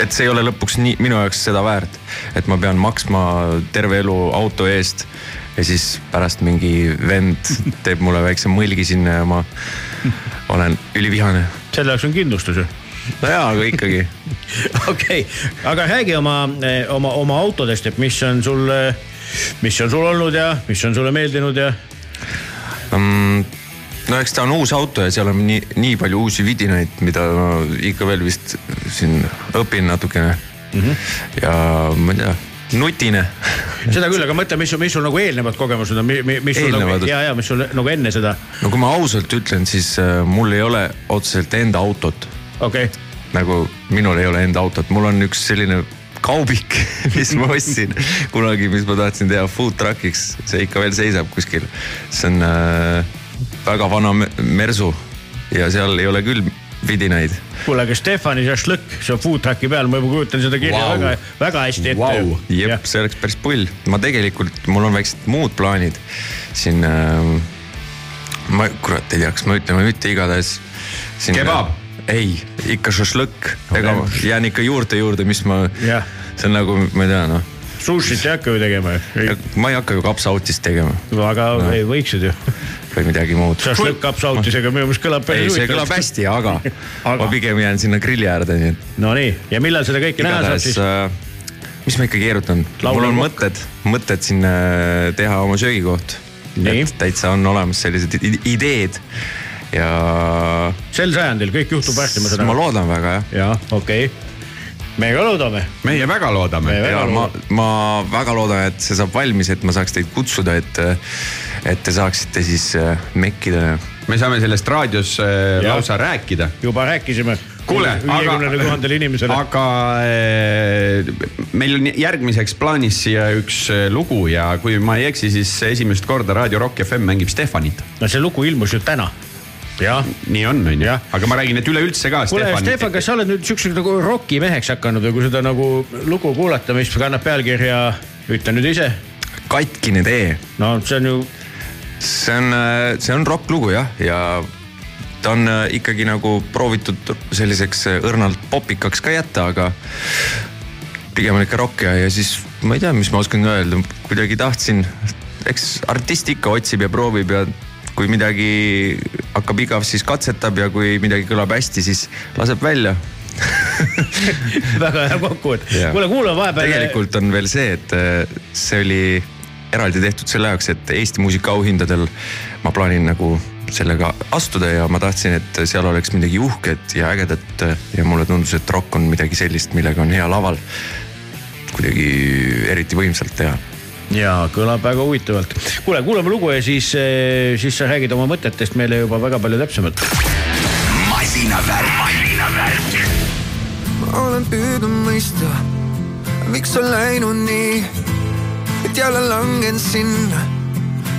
et see ei ole lõpuks nii minu jaoks seda väärt, et ma pean maksma terve elu auto eest ja siis pärast mingi vend teeb mulle väikse mõlgi sinna ja ma olen ülivihane. selle jaoks on kindlustus ju no jaa, aga ikkagi. okei aga räägi oma, eh, oma, oma autodest, et mis on sul, mis on sul olnud ja mis on sulle meeldinud ja um,? no eks ta on uus auto ja seal on nii, nii palju uusi vidinaid, mida ma ikka veel vist siin õpin natukene mm. -hmm. ja ma ei tea nutine seda küll, aga mõtle, mis, mis sul nagu eelnevad kogemused on, mis sul nagu, ja, ja mis sul nagu enne seda. no kui ma ausalt ütlen, siis äh, mul ei ole otseselt enda autot okay.. nagu minul ei ole enda autot, mul on üks selline kaubik, mis ma ostsin kunagi, mis ma tahtsin teha food truck'iks, see ikka veel seisab kuskil. see on äh, väga vana mersu ja seal ei ole küll vidinaid. kuule, aga Stefani šašlõkk, see on food truck'i peal, ma juba kujutan seda kirja wow. väga, väga hästi ette wow.. jep, see oleks päris pull, ma tegelikult, mul on väiksed muud plaanid siin äh,. ma kurat ei tea, kas ma ütlen või mitte, igatahes. kebab ei, ikka šašlõkk okay., ega jään ikka juurte juurde, mis ma yeah., see on nagu, ma ei tea noh. Sushit ei hakka ju tegema ju. ma ei hakka ju kapsautist tegema. no aga no. ei, võiksid ju. või midagi muud. šašlõkk kapsautisega minu meelest kõlab päris huvitavalt. see kõlab hästi, aga, aga ma pigem jään sinna grilli äärde, nii et. Nonii, ja millal seda kõike näha saab siis äh,? mis ma ikka keerutan, mul on mõtted, mõtted siin äh, teha oma söögikoht. et täitsa on olemas sellised ideed ja. sel sajandil kõik juhtub hästi, ma saan aru. ma loodan väga jah. jah, okei okay meie ka loodame. meie väga loodame. ja ma, ma väga loodan, et see saab valmis, et ma saaks teid kutsuda, et, et te saaksite siis äh, mekkida. me saame sellest raadios äh, ja. lausa rääkida. juba rääkisime. kuule, aga, aga äh, meil on järgmiseks plaanis siia üks lugu ja kui ma ei eksi, siis esimest korda Raadio Rock FM mängib Stefanit. no see lugu ilmus ju täna nii on, on ju, aga ma räägin, et üleüldse ka. kuule, Stefan, kas sa oled nüüd siukseks nagu rokimeheks hakanud või kui seda nagu lugu kuulata, mis kannab pealkirja, ütle nüüd ise. katkine tee. no see on ju. see on, see on rokklugu jah, ja ta on äh, ikkagi nagu proovitud selliseks äh, õrnalt popikaks ka jätta, aga pigem on ikka rokk ja, ja siis ma ei tea, mis ma oskan öelda, kuidagi tahtsin, eks artist ikka otsib ja proovib ja kui midagi hakkab igav, siis katsetab ja kui midagi kõlab hästi, siis laseb välja väga hea kokkuvõte. kuule, kuula vahepeal. tegelikult on veel see, et äh, see oli eraldi tehtud selle jaoks, et Eesti muusikaauhindadel ma plaanin nagu sellega astuda ja ma tahtsin, et seal oleks midagi uhket ja ägedat ja mulle tundus, et rokk on midagi sellist, millega on hea laval kuidagi eriti võimsalt teha ja kõlab väga huvitavalt. kuule, kuulame lugu ja siis, siis sa räägid oma mõtetest meile juba väga palju täpsemalt. masinavärk, masinavärk. ma olen püüdnud mõista, miks on läinud nii, et jälle langen sinna,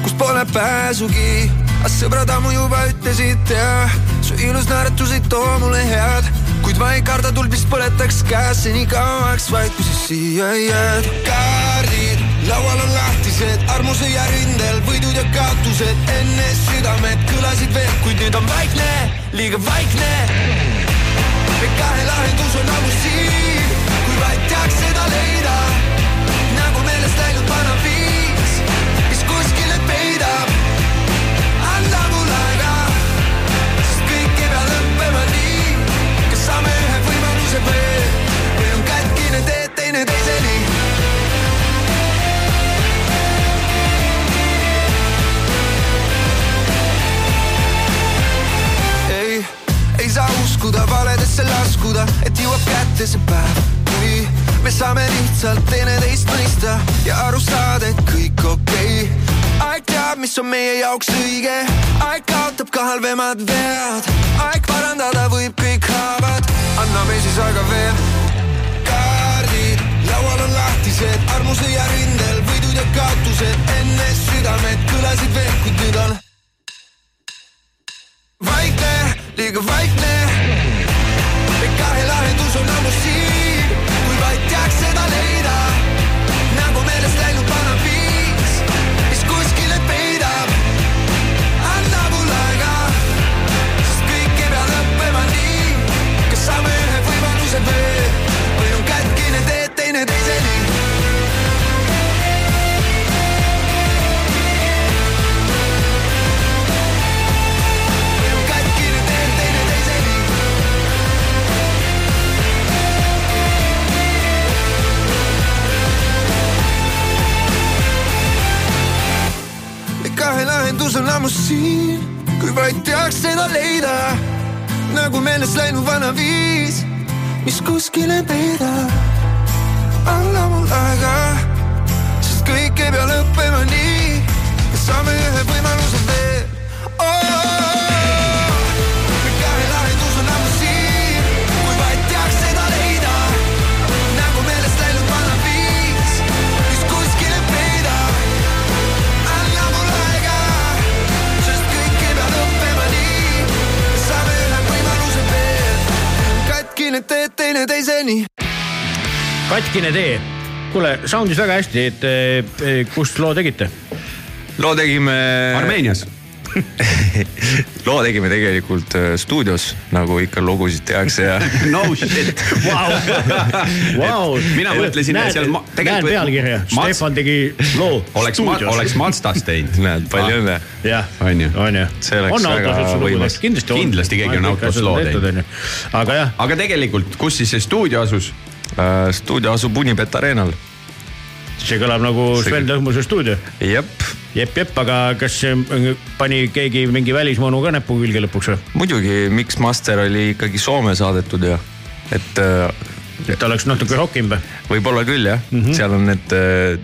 kus pole pääsugi. aga sõbrad ammu juba ütlesid ja su ilus naeratus ei too mulle head, kuid ma ei karda tuld, mis põletaks käes nii kauaks, vaid kui sa siia jääd. kaardid laual on lahtised, armusõja rindel võidud ja kaotused, enne südamed kõlasid veel, kuid nüüd on vaikne, liiga vaikne kahe lahendus on ammu siin, kui vaid teaks seda leida. Ei saa uskuda valedesse laskuda, et jõuab kätte see päev, kui me saame lihtsalt teineteist mõista ja aru saada, et kõik okei okay.. aeg teab, mis on meie jaoks õige, aeg kaotab ka halvemad vead, aeg parandada võib kõik haavad, anname siis aega veel. kaardid laual on lahtised, armusõja rindel võidud ja kaotused, enne südamed kõlasid veel, kuid nüüd on vaikne, liiga vaikne. Katkine tee. kuule, soundis väga hästi, et eh, kust loo tegite? loo tegime. Armeenias. loo tegime tegelikult äh, stuudios, nagu ikka lugusid tehakse ja no shit. Vau, vau. mina mõtlesin, et seal ma- näen tegelikult- pealkirja, Mats- Stefan tegi loo oleks, oleks Mazdas teinud. näed, palju õnne. On ju? on ju. See oleks on väga võimas. kindlasti on. Kindlasti keegi on autos loo teinud.. aga jah, aga tegelikult, kus siis see stuudio asus? Äh, stuudio asub Unibet Arenal. see kõlab nagu Sven Lõhmuse stuudio. jep, jep, jep, aga kas pani keegi mingi välismonu ka näpu külge lõpuks või? muidugi Mix Master oli ikkagi Soome saadetud ja et äh, et oleks natuke rohkem või? võib-olla küll jah mm. -hmm. seal on need äh,,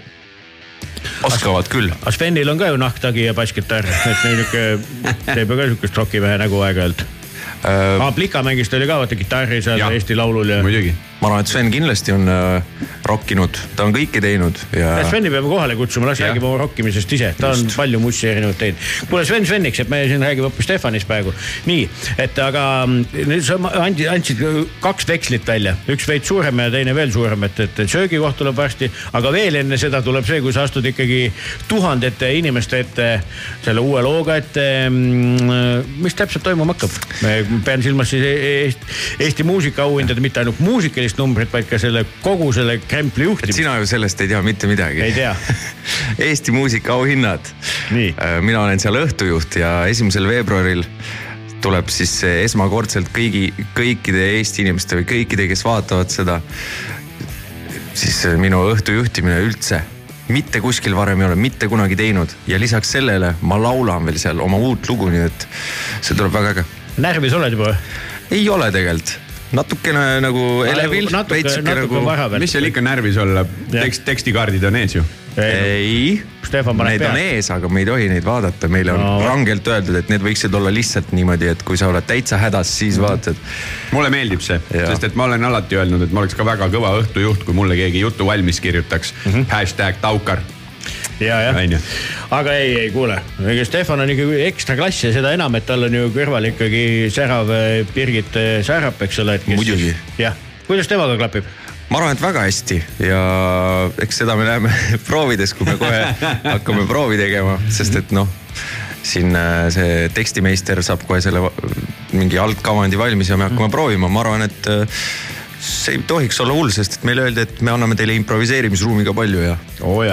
oskavad küll. aga Svenil on ka ju nahktagi ja basskitarr, et niuke, teeb ju ka siukest rokimehe nägu aeg-ajalt. Äh, aa, Plika mängis, ta oli ka vaata kitarri seal Jah. Eesti Laulul ja. muidugi. Ma arvan, et Sven kindlasti on äh, rokkinud, ta on kõike teinud ja Sveni peame kohale kutsuma, las räägib oma rokkimisest ise, ta on palju mussi erinevaid teinud. kuule, Sven Sveniks, et me siin räägime hoopis Stefanist praegu. nii, et aga mm, nüüd sa andsid, andsid kaks vekslit välja, üks veits suurem ja teine veel suurem, et, et söögikoht tuleb varsti, aga veel enne seda tuleb see, kui sa astud ikkagi tuhandete inimeste ette selle uue looga, et mm, mis täpselt toimuma hakkab? pean silmas siis Eesti, Eesti muusikaauhindade, mitte ainult muusikalist numbrit, vaid ka selle kogu selle krempli et juhtimist. sina ju sellest ei tea mitte midagi. Ei tea. Eesti muusikaauhinnad Nii.. mina olen seal õhtujuht ja esimesel veebruaril tuleb siis esmakordselt kõigi, kõikide Eesti inimeste või kõikide, kes vaatavad seda, siis minu õhtu juhtimine üldse mitte kuskil varem ei ole mitte kunagi teinud ja lisaks sellele ma laulan veel seal oma uut lugu, nii et see tuleb väga äge. närvis oled juba ei ole tegelikult, natukene nagu elevil. natuke, natuke nagu... mis seal ikka närvis olla, tekst, tekstikaardid on ees ju ei, need on ees, aga me ei tohi neid vaadata, meile on No. rangelt öeldud, et need võiksid olla lihtsalt niimoodi, et kui sa oled täitsa hädas, siis vaatad. mulle meeldib see, sest et ma olen alati öelnud, et ma oleks ka väga kõva õhtujuht, kui mulle keegi jutu valmis kirjutaks mm. -hmm. hashtag Taukar. Ja, jah aga ei, ei kuule, ega Stefan on ikkagi ekstra klass ja seda enam, et tal on ju kõrval ikkagi särav eh, Birgit eh, Särap, eks ole. Muidugi. jah, kuidas temaga klapib? ma arvan, et väga hästi ja eks seda me näeme proovides, kui me kohe hakkame proovi tegema, sest et noh, siin äh, see tekstimeister saab kohe selle mingi algkavandi valmis ja me hakkame proovima, ma arvan, et see ei tohiks olla hull, sest et meile öeldi, et me anname teile improviseerimisruumi ka palju ja oh,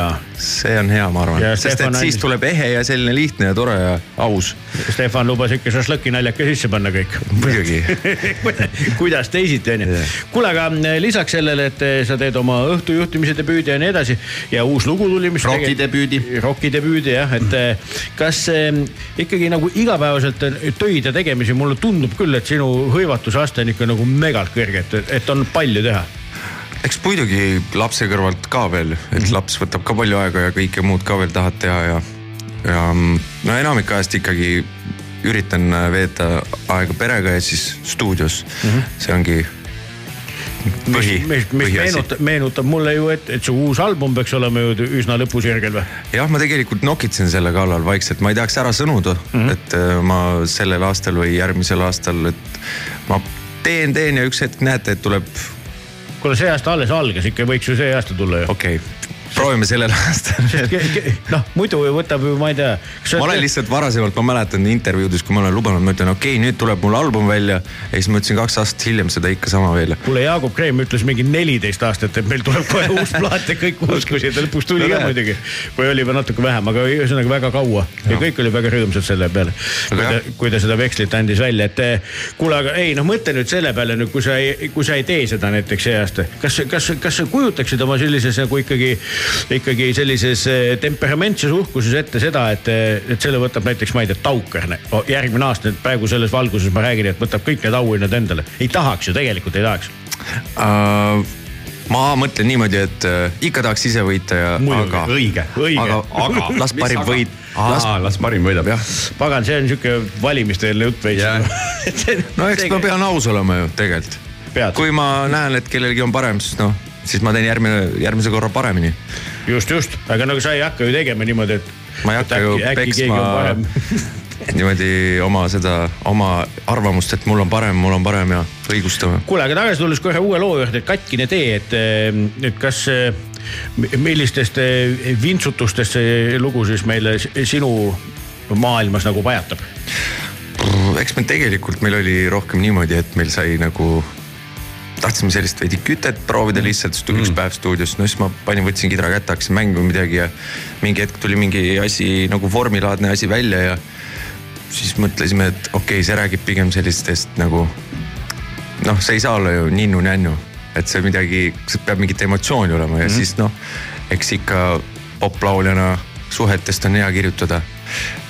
see on hea, ma arvan, sest Stefan et siis andis- tuleb ehe ja selline lihtne ja tore ja aus. Stefan lubas ikka šašlõki naljaka sisse panna kõik muidugi kuidas teisiti onju kuule, aga eh, lisaks sellele, et eh, sa teed oma õhtujuhtimise debüüdi ja nii edasi ja uus lugu tuli, mis. Rocki debüüdi. Rocki debüüdi jah, et eh, kas eh, ikkagi nagu igapäevaselt on töid ja tegemisi, mulle tundub küll, et sinu hõivatusaste on ikka nagu megalt kõrge, et, et on palju teha. eks muidugi lapse kõrvalt ka veel, et laps võtab ka palju aega ja kõike muud ka veel tahad teha ja, ja mm, no enamik ajast ikkagi üritan veeta aega perega ja siis stuudios mm. -hmm. see ongi põhi, mis, mis, meenutab, meenutab mulle ju, et, et su uus album peaks olema ju üsna lõpusirgel või? jah, ma tegelikult nokitsen selle kallal vaikselt, ma ei tahaks ära sõnuda mm, -hmm. et äh, ma sellel aastal või järgmisel aastal, et ma teen, teen ja üks hetk näete, et tuleb, kuule, see aasta alles algas, ikka võiks ju see aasta tulla ju. okei okay, proovime sellel aastal noh, muidu võtab ju, ma ei tea. ma olen lihtsalt varasemalt, ma mäletan intervjuudes, kui ma olen lubanud, ma ütlen, okei okay,, nüüd tuleb mul album välja. ja siis ma ütlesin kaks aastat hiljem seda ikka sama veel. kuule, Jaagup Kreem ütles mingi neliteist aastat, et meil tuleb kohe uus plaat ja kõik uskusid ja lõpuks tuli No ka muidugi. või oli juba natuke vähem, aga ühesõnaga väga kaua ja kõik olid väga rõõmsad selle peale. kui ta kui ta seda vekslit andis välja, et eh, kuule, aga ei noh, mõtle nüüd selle peale nüüd, kui sa ei, kui sa ei tee seda näiteks see aasta. kas, kas, kas sa kujutaksid oma sellises nagu ikkagi, ikkagi sellises eh, temperamentses uhkuses ette seda, et, et selle võtab näiteks, ma ei tea, Taukar ne- o, järgmine aasta, et praegu selles valguses ma räägin, et võtab kõik need auhinnad endale. ei tahaks ju, tegelikult ei tahaks. uh, ma mõtlen niimoodi, et uh, ikka tahaks ise võita ja, aga. õige, õige. aga, aga las parim aga? võit, las, las parim võidab jah. pagan, see on sihuke valimiste-eelne jutt veits Jah. no eks ma pean aus olema ju tegelikult. Kui ma näen, et kellelgi on parem, siis noh, siis ma teen järgmine, järgmise korra paremini. just, just, aga no sa ei hakka ju tegema niimoodi, et. ma ei hakka ju peksma niimoodi oma seda, oma arvamust, et mul on parem, mul on parem ja õigustama. kuule, aga tagasi tulles kohe uue loo juurde, et katkine tee, et, et kas, millistest eh, vintsutustest see lugu siis meile sinu maailmas nagu pajatab? eks meil tegelikult, meil oli rohkem niimoodi, et meil sai nagu tahtsime sellist veidi kütet proovida lihtsalt, siis tuli üks päev stuudios, no siis ma panin, võtsin kidra kätte, hakkasin mängima midagi ja mingi hetk tuli mingi asi nagu vormilaadne asi välja ja siis mõtlesime, et okei okay,, see räägib pigem sellistest nagu noh, see ei saa olla ju ninnu-nännu, et see midagi, see peab mingit emotsiooni olema ja mm siis noh, eks ikka poplauljana suhetest on hea kirjutada.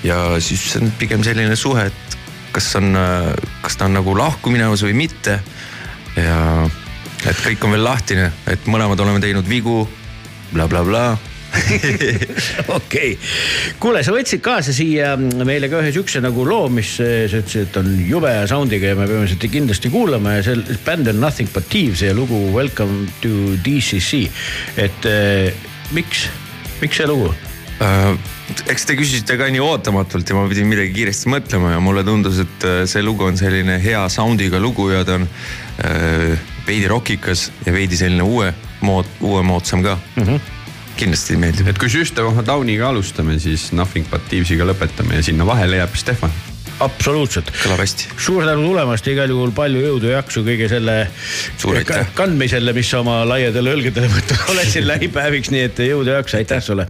ja siis on pigem selline suhe, et kas on, kas ta on nagu lahku minemas või mitte. Ja et kõik on veel lahtine, et mõlemad oleme teinud vigu bla, bla, blablabla okei okay., kuule, sa võtsid kaasa siia meile ka ühe siukse nagu loo, mis eh, sa ütlesid, et on jube sound'iga ja me peame seda kindlasti kuulama ja see bänd on Nothing But Thieves ja lugu Welcome to DCC. et eh, miks, miks see lugu? Äh, eks te küsisite ka nii ootamatult ja ma pidin midagi kiiresti mõtlema ja mulle tundus, et äh, see lugu on selline hea sound'iga lugu ja ta on veidi rokikas ja veidi selline uue mood, uue moodsam ka mm. -hmm. kindlasti meeldib. et kui System of a Downiga alustame, siis Nothing But Thieves'iga lõpetame ja sinna vahele jääb Stefan. absoluutselt. kõlab hästi. suur tänu tulemast, igal juhul palju jõudu ja jaksu kõige selle kandmisele, mis sa oma laiadele õlgadele võtnud oled siin lähipäeviks, nii et jõudu ja jaksu, aitäh sulle.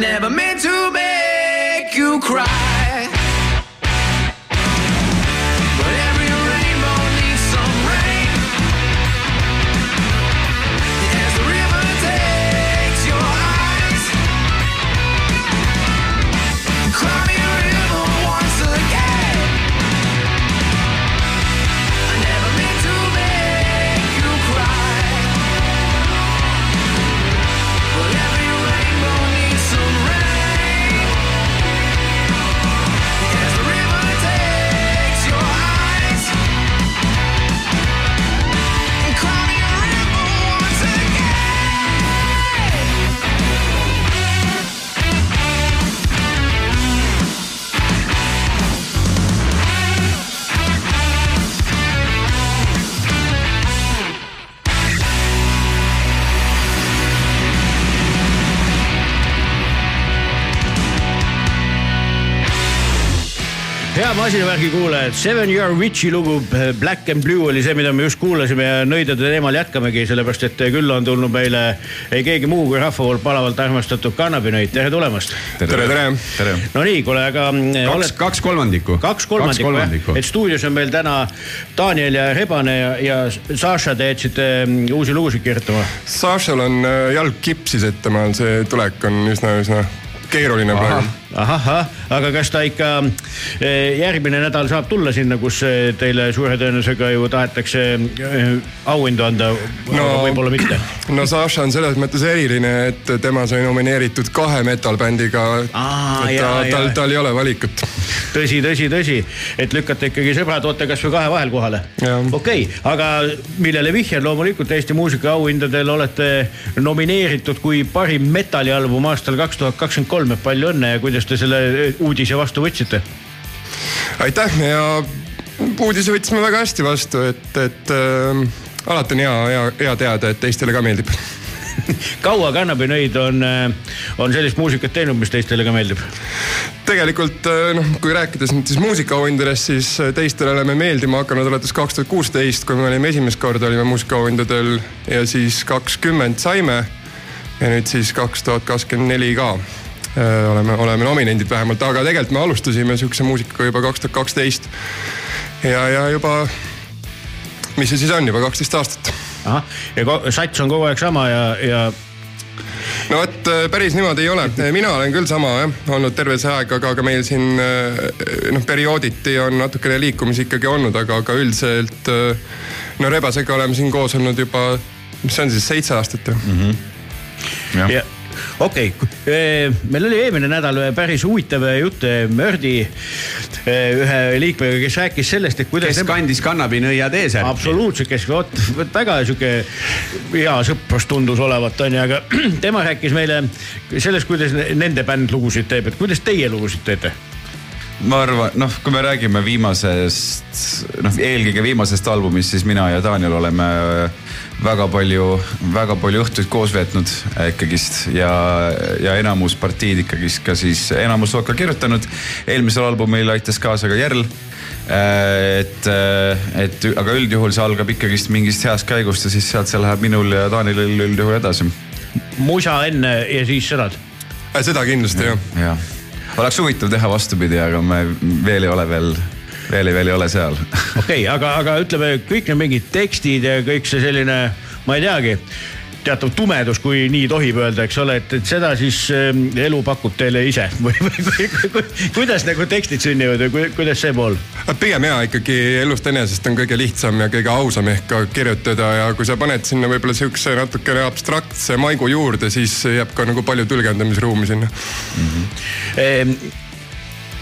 never meant to make you cry. Hea masinavärgi kuulajad, Seven Year Witchi lugu eh, Black and Blue oli see, mida me just kuulasime ja nõidade teemal jätkamegi, sellepärast et külla on tulnud meile ei keegi muu kui rahva poolt palavalt armastatud kannabinõid, tere tulemast. tere, tere, tere. no nii, kuule, aga eh, kaks oled..., kaks kolmandikku. kaks kolmandikku, kolmandikku. et stuudios on meil täna Daniel ja Rebane ja, ja Saša, te jätsite mm, uusi lugusid kirjutama. Sašal on äh, jalg kipsis, et temal see tulek on üsna, üsna keeruline praegu. Ahah, aga kas ta ikka eh, järgmine nädal saab tulla sinna, kus eh, teile suure tõenäosusega ju tahetakse eh, auhindu anda no,, võib-olla mitte? no Saša on selles mõttes eriline, et tema sai nomineeritud kahe metal-bändiga. tal, tal ei ole valikut. tõsi, tõsi, tõsi, et lükkate ikkagi sõbrad, oote kasvõi kahe vahel kohale. okei okay,, aga millele vihjan, loomulikult Eesti muusikaauhindadel olete nomineeritud kui parim metallialbum aastal kaks tuhat kakskümmend kolm, et palju õnne ja kuidas te selle uudise vastu võtsite? aitäh ja uudise võtsime väga hästi vastu, et, et äh, alati on hea, hea, hea teada, et teistele ka meeldib kaua kannabinõid on, on sellist muusikat teinud, mis teistele ka meeldib? tegelikult noh, kui rääkides nüüd siis muusikaauhindadest, siis teistele oleme meeldima hakanud alates kaks tuhat kuusteist, kui me olime esimest korda olime muusikaauhindadel ja siis kakskümmend saime. ja nüüd siis kaks tuhat kakskümmend neli ka oleme, oleme nominendid vähemalt, aga tegelikult me alustasime sihukese muusikaga juba kaks tuhat kaksteist. ja, ja juba, mis see siis on, juba kaksteist aastat. ahah, ja sats on kogu aeg sama ja, ja no vot, päris niimoodi ei ole, mina olen küll sama jah, olnud terve see aeg, aga, aga meil siin noh, periooditi on natukene liikumisi ikkagi olnud, aga, aga üldiselt no Rebasega oleme siin koos olnud juba, mis see on siis, seitse aastat ju mm. -hmm. ja, ja okei okay., meil oli eelmine nädal päris huvitav jutt Mördi ühe liikmega, kes rääkis sellest, et kuidas. kes kandis kannabinõia T-särki. absoluutselt, kes vot väga sihuke hea sõprus tundus olevat, onju, aga tema rääkis meile sellest, kuidas nende bänd lugusid teeb, et kuidas teie lugusid teete ma arvan, noh, kui me räägime viimasest, noh eelkõige viimasest albumist, siis mina ja Daniel oleme väga palju, väga palju õhtuid koos veetnud ikkagist ja, ja enamus partiid ikkagist ka siis, enamus on ka kirjutanud. eelmisel albumil aitas kaasa ka Järl et, et aga üldjuhul see algab ikkagist mingist heast käigust ja siis sealt see läheb minul ja Danielil üldjuhul edasi. musa enne ja siis sõnad? seda kindlasti jah ja. ja oleks huvitav teha vastupidi, aga me veel ei ole veel, veel veel ei ole seal. okei okay,, aga, aga ütleme kõik need mingid tekstid ja kõik see selline, ma ei teagi teatav tumedus, kui nii tohib öelda, eks ole, et, et seda siis äh, elu pakub teile ise või, või, või, või kuidas nagu tekstid sünnivad või kuidas see pool? pigem ja ikkagi elust enesest on kõige lihtsam ja kõige ausam ehk ka kirjutada ja kui sa paned sinna võib-olla sihukese natukene abstraktse maigu juurde, siis jääb ka nagu palju tõlgendamisruumi sinna mm. -hmm.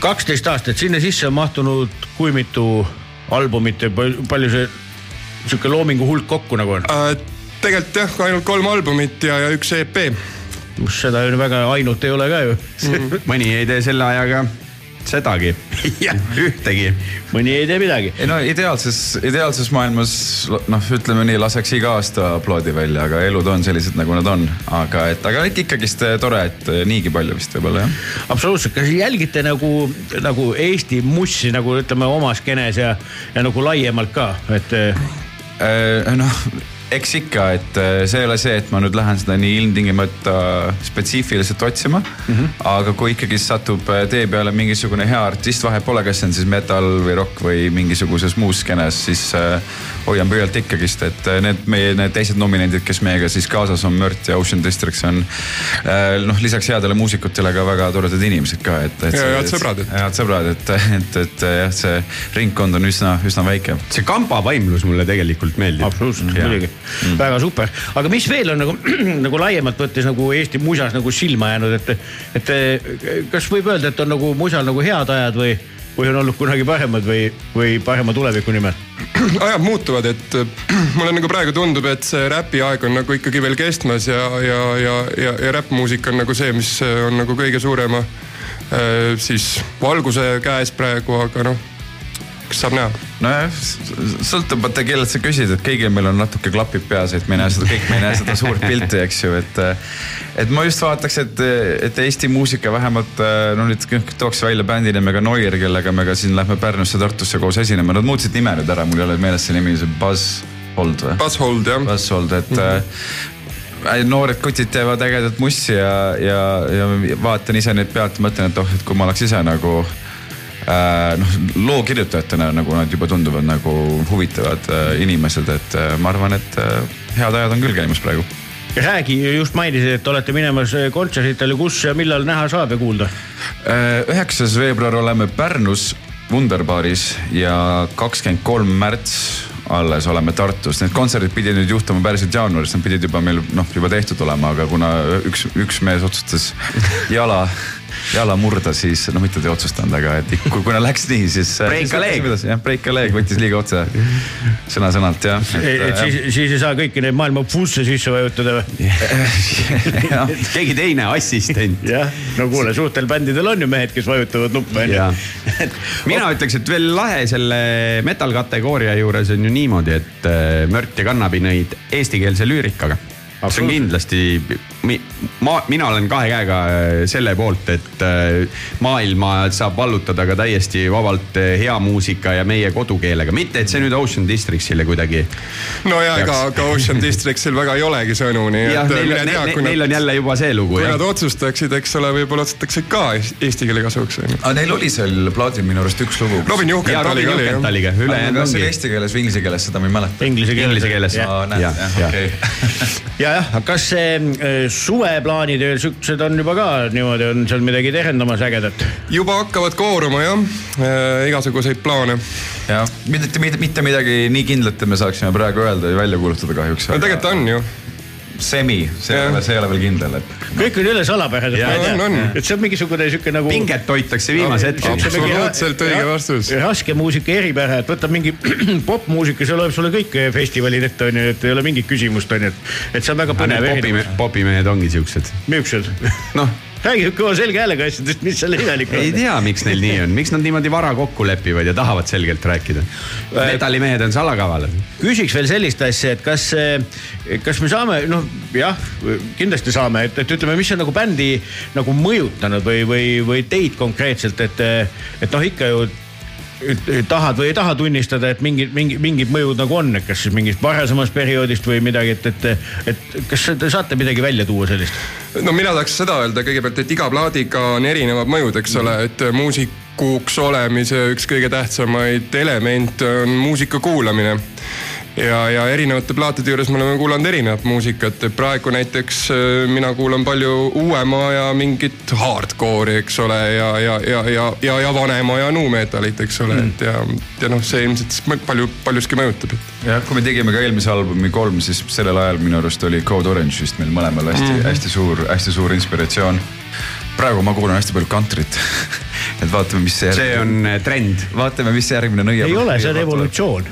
kaksteist aastat, sinna sisse on mahtunud kui mitu albumit ja palju see sihuke loomingu hulk kokku nagu on äh,? Tegelikult jah, ainult kolm albumit ja, ja üks EP. seda ju väga ainult ei ole ka ju mm. mõni ei tee selle ajaga sedagi jah, ühtegi. mõni ei tee midagi. ei no ideaalses, ideaalses maailmas noh, ütleme nii, laseks iga aasta aploodi välja, aga elud on sellised, nagu nad on. aga et, aga ikkagist tore, et niigi palju vist võib-olla jah. absoluutselt, kas jälgite nagu, nagu Eesti mussi nagu ütleme oma skeenes ja, ja nagu laiemalt ka, et äh,? noh eks ikka, et äh, see ei ole see, et ma nüüd lähen seda nii ilmtingimata spetsiifiliselt otsima mm. -hmm. aga kui ikkagi satub äh, tee peale mingisugune hea artist, vahet pole, kas see on siis metal või rock või mingisuguses muus skeenes, siis äh, hoian pöialt ikkagist, et need meie need teised nominendid, kes meiega siis kaasas on, Mört ja Ocean Districts on noh, lisaks headele muusikutele ka väga toredad inimesed ka, et, et. Ja head sõbrad, et- head sõbrad, et, et, et jah, see ringkond on üsna, üsna väike. see kamba vaimlus mulle tegelikult meeldib. absoluutselt, muidugi, väga super, aga mis veel on nagu, nagu laiemalt võttes nagu Eesti musas nagu silma jäänud, et, et kas võib öelda, et on nagu musal nagu head ajad või, või on olnud kunagi paremad või, või parema tuleviku nimel? ajad muutuvad, et äh, mulle nagu praegu tundub, et see räpi aeg on nagu ikkagi veel kestmas ja, ja, ja, ja, ja räppmuusika on nagu see, mis on nagu kõige suurema äh, siis valguse käes praegu, aga noh, kas saab näha? nojah, sõltub vaata, kellelt sa küsid, et kõigil meil on natuke klapid peas, et me ei näe seda kõik, me ei näe seda suurt pilti, eks ju, et. et ma just vaataks, et, et Eesti muusika vähemalt no nüüd tooks välja bändi nimega Noir, kellega me ka siin lähme Pärnusse, Tartusse koos esinema, nad muutsid nime nüüd ära, mul ei ole meeles see nimi, see Buzz Hold või? Buzzhold jah. Buzzhold, et mm -hmm. noored kutid teevad ägedat mussi ja, ja, ja vaatan ise neid pealt ja mõtlen, et oh, et kui ma oleks ise nagu äh, noh, loo kirjutajatena nagu nad juba tunduvad nagu huvitavad äh, inimesed, et äh, ma arvan, et äh, head ajad on küll käimas praegu. räägi, just mainisid, et olete minemas kontsertidele, kus ja millal näha saab ja kuulda? Äh, üheksas veebruar oleme Pärnus Wunderbaaris ja kakskümmend kolm märts alles oleme Tartus, need kontserdid pidid nüüd juhtuma päriselt jaanuaris, nad pidid juba meil noh, juba tehtud olema, aga kuna üks, üks mees otsustas jala, jala murda, siis noh, mitte ta ei otsustanud, aga et kui- kuna läks nii, siis. Break a leg. jah, break a leg võttis liiga otse sõna-sõnalt jah. et siis, siis ei saa kõiki neid maailma fusse sisse vajutada või? keegi teine, assistent. jah, no kuule, suurtel bändidel on ju mehed, kes vajutavad nuppe onju Jaa.. mina ütleks, et veel lahe selle metal kategooria juures on ju niimoodi, et äh, Mört ja Kannapi nõid eestikeelse lüürikaga. see on kindlasti, ma, mina olen kahe käega äh, selle poolt, et äh, maailma saab vallutada ka täiesti vabalt äh, hea muusika ja meie kodukeelega, mitte et see nüüd Ocean Districtsile kuidagi. no ja ega ka Ocean Districtsil väga ei olegi sõnu, nii jah, et neil mine on, tea, neil, kui neil on nad, jälle juba see lugu kui jah nad. otsustaksid, eks ole, võib-olla otsustaksid ka eesti keele kasuks aga neil oli seal plaadil minu arust üks lugu. Robin ja Juhkentaliga Robin oli jah. Juhkentaliga, ülejäänud kas see oli ongi. eesti keeles või inglise keeles, seda ma ei mäleta. Inglise keeles. Inglise keeles. Ja jah, aga kas see suveplaanid ja siuksed on juba ka niimoodi, on seal midagi terendamas ägedat? juba hakkavad kooruma jah äh,, igasuguseid plaane. jah, mitte, mitte, mitte midagi nii kindlat, et me saaksime praegu öelda ja välja kuulutada kahjuks. no tegelikult on ju. semi, see ei ole, see ei ole veel kindel, et. kõik on üle salapärased, Jaa, ma ei tea, et see on mingisugune siuke nagu. pinget hoitakse viimase hetkeni. absoluutselt õige vastus. raske muusika eripära, et võtab mingi popmuusika, see loeb sulle kõik festivalid ette onju, et ei ole mingit küsimust onju, et, et see on väga põnev popimehed ongi siuksed. millised? noh, räägi kõva selge häälega asjadest, mis seal imelik ei on. tea, miks neil nii on, miks nad niimoodi vara kokku lepivad ja tahavad selgelt rääkida. metallimehed on salakavalad. küsiks veel sellist asja, et kas, kas me saame, noh jah, kindlasti saame, et, et ütleme, mis on nagu bändi nagu mõjutanud või, või, või teid konkreetselt, et, et noh, ikka ju tahad või ei taha tunnistada, et mingid, mingi, mingid mõjud nagu on, kas siis mingist varasemast perioodist või midagi, et, et, et kas te saate midagi välja tuua sellist? no mina tahaks seda öelda kõigepealt, et iga plaadiga on erinevad mõjud, eks ole, et muusikuks olemise üks kõige tähtsamaid elemente on muusika kuulamine ja, ja erinevate plaatide juures me oleme kuulanud erinevat muusikat, et praegu näiteks äh, mina kuulan palju uuema ja mingit hardcore'i, eks ole, ja, ja, ja, ja, ja, ja vanema ja nu metalit, eks ole, et ja, ja noh, see ilmselt palju, paljuski mõjutab, jah, kui me tegime ka eelmise albumi kolm, siis sellel ajal minu arust oli Code Orange vist meil mõlemal hästi mm, -hmm. hästi suur, hästi suur inspiratsioon. Praegu ma kuulan hästi palju kantrit et vaatame, mis see. see on äh, trend. vaatame, mis järgmine nõia. ei ole, see on. evolutsioon.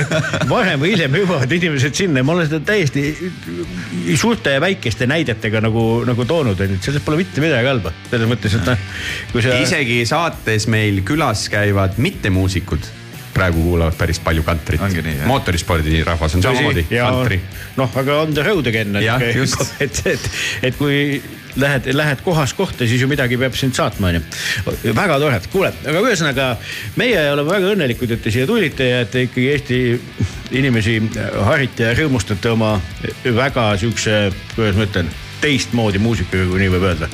varem või hiljem jõuavad inimesed sinna ja ma olen seda täiesti suurte ja väikeste näidetega nagu, nagu toonud, onju, et selles pole mitte midagi halba. selles mõttes, et noh, kui sa. isegi saates meil külas käivad mittemuusikud praegu kuulavad päris palju kantrit. Jah. mootorispordirahvas on samamoodi kantri. noh, aga on the road again. Just. et, et, et kui lähed, lähed kohast kohta, siis ju midagi peab sind saatma, onju. väga tore, kuule, aga ühesõnaga meie oleme väga õnnelikud, et te siia tulite ja et te ikkagi Eesti inimesi harite ja rõõmustate oma väga siukse, kuidas ma ütlen teistmoodi muusikaga, kui nii võib öelda.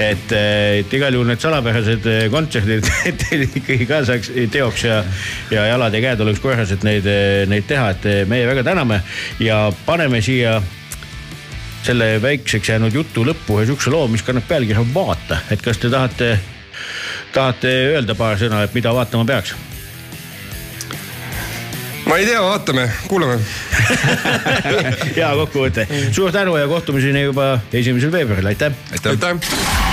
et, et igal juhul need salapärased kontserdid et teil ikkagi ka saaks teoks ja, ja jalad ja käed oleks korras, et neid, neid teha, et meie väga täname ja paneme siia selle väikseks jäänud jutu lõppu ühe siukse loo, mis kannab pealkirja Vaata, et kas te tahate, tahate öelda paar sõna, et mida vaatama peaks? Ma ei tea, vaatame, kuulame. hea kokkuvõte, suur tänu ja kohtumiseni juba esimesel veebruaril, aitäh. aitäh. masinavärk.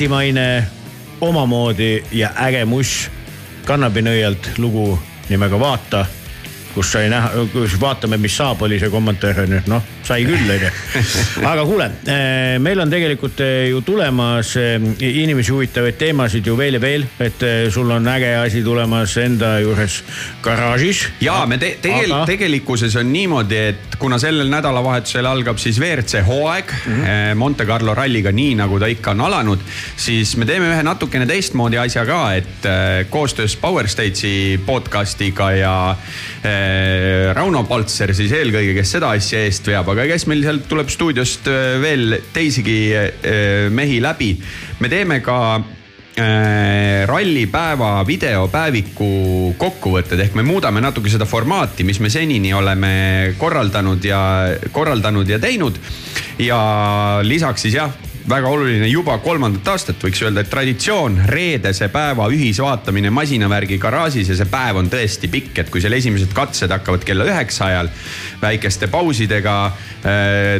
Eestimaine omamoodi ja äge muss kannabinõialt lugu nimega Vaata, kus sai näha, kus vaatame, mis saab, oli see kommentaar on ju, noh sai küll, onju. aga kuule, meil on tegelikult eh, ju tulemas eh, inimesi huvitavaid teemasid ju veel ja veel, et eh, sul on äge asi tulemas enda juures garaažis. ja me te tegel Aga- tegelikkuses on niimoodi, et kuna sellel nädalavahetusel algab siis WRC hooaeg mm -hmm. Monte Carlo ralliga, nii nagu ta ikka on alanud, siis me teeme ühe natukene teistmoodi asja ka, et äh, koostöös Power Stage'i podcast'iga ja äh, Rauno Paltser siis eelkõige, kes seda asja eest veab, aga kes meil sealt tuleb stuudiost veel teisigi mehi läbi. me teeme ka rallipäeva videopäeviku kokkuvõtted ehk me muudame natuke seda formaati, mis me senini oleme korraldanud ja korraldanud ja teinud. ja lisaks siis jah, väga oluline juba kolmandat aastat võiks öelda, et traditsioon, reedese päeva ühisvaatamine masinavärgi garaažis ja see päev on tõesti pikk, et kui seal esimesed katsed hakkavad kella üheksa ajal väikeste pausidega.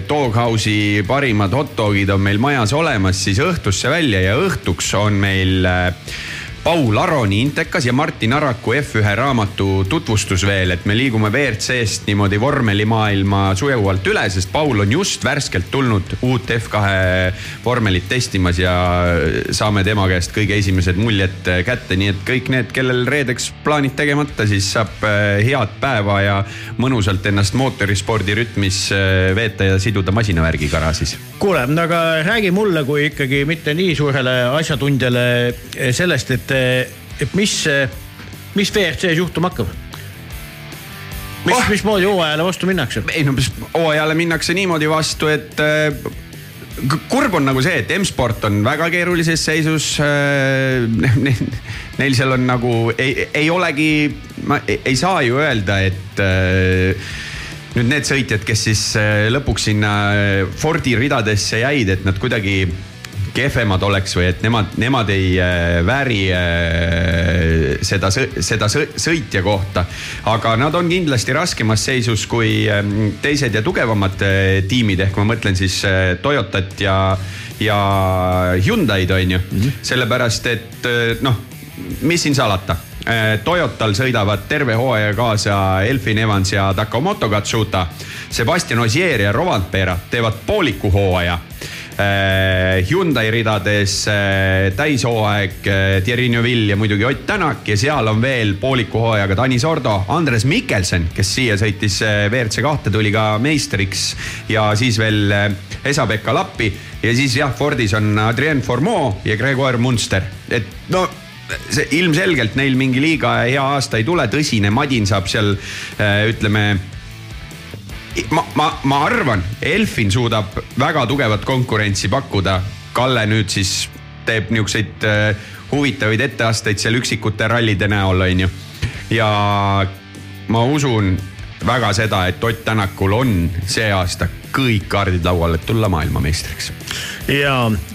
Doghouse'i parimad hot dogid on meil majas olemas, siis õhtusse välja ja õhtuks on meil äh, Paul Aroni intekas ja Martin Araku F1 raamatu tutvustus veel, et me liigume WRC-st niimoodi vormelimaailma sujuvalt üle, sest Paul on just värskelt tulnud uut F2 vormelit testimas ja saame tema käest kõige esimesed muljed kätte, nii et kõik need, kellel reedeks plaanid tegemata, siis saab äh, head päeva ja mõnusalt ennast mootorispordi rütmis äh, veeta ja siduda masinavärgi garaažis. kuule, aga räägi mulle kui ikkagi mitte nii suurele asjatundjale sellest, et, et mis, mis WRC-s juhtuma hakkab? mis oh., mismoodi hooajale vastu minnakse? ei no mis hooajale minnakse niimoodi vastu, et k- kurb on nagu see, et M-sport on väga keerulises seisus. Neil seal on nagu ei, ei olegi, ma ei, saa ju öelda, et äh, nüüd need sõitjad, kes siis lõpuks sinna Fordi ridadesse jäid, et nad kuidagi kehvemad oleks või et nemad, nemad ei äh, vääri äh, seda, seda sõ- sõitja kohta. aga nad on kindlasti raskemas seisus kui ähm, teised ja tugevamad äh, tiimid, ehk ma mõtlen siis Toyotat ja, ja Hyundai'd on ju mm. -hmm. sellepärast, et noh, mis siin salata Toyotal sõidavad terve hooaja kaasa Elfin Evans ja Takamoto Katsuta. Sebastian Ogier ja Rovanpera teevad pooliku hooaja. Hyundai ridades äh, täishooaeg äh, Thierry Neuville ja muidugi Ott Tänak ja seal on veel pooliku hooajaga Tanis Ordo, Andres Mikkelsen, kes siia sõitis äh, WRC kahte, tuli ka meistriks. Ja siis veel äh, Esa-Pekka Lappi ja siis jah, Fordis on Adrien Formeau ja Gregor Munster, et no see ilmselgelt neil mingi liiga hea aasta ei tule, tõsine madin saab seal äh, ütleme ma, ma, ma arvan, Elfin suudab väga tugevat konkurentsi pakkuda. Kalle nüüd siis teeb niisuguseid äh, huvitavaid etteasteid seal üksikute rallide näol, on ju. ja ma usun väga seda, et Ott Tänakul on see aasta kõik kaardid laual, et tulla maailmameistriks. Ja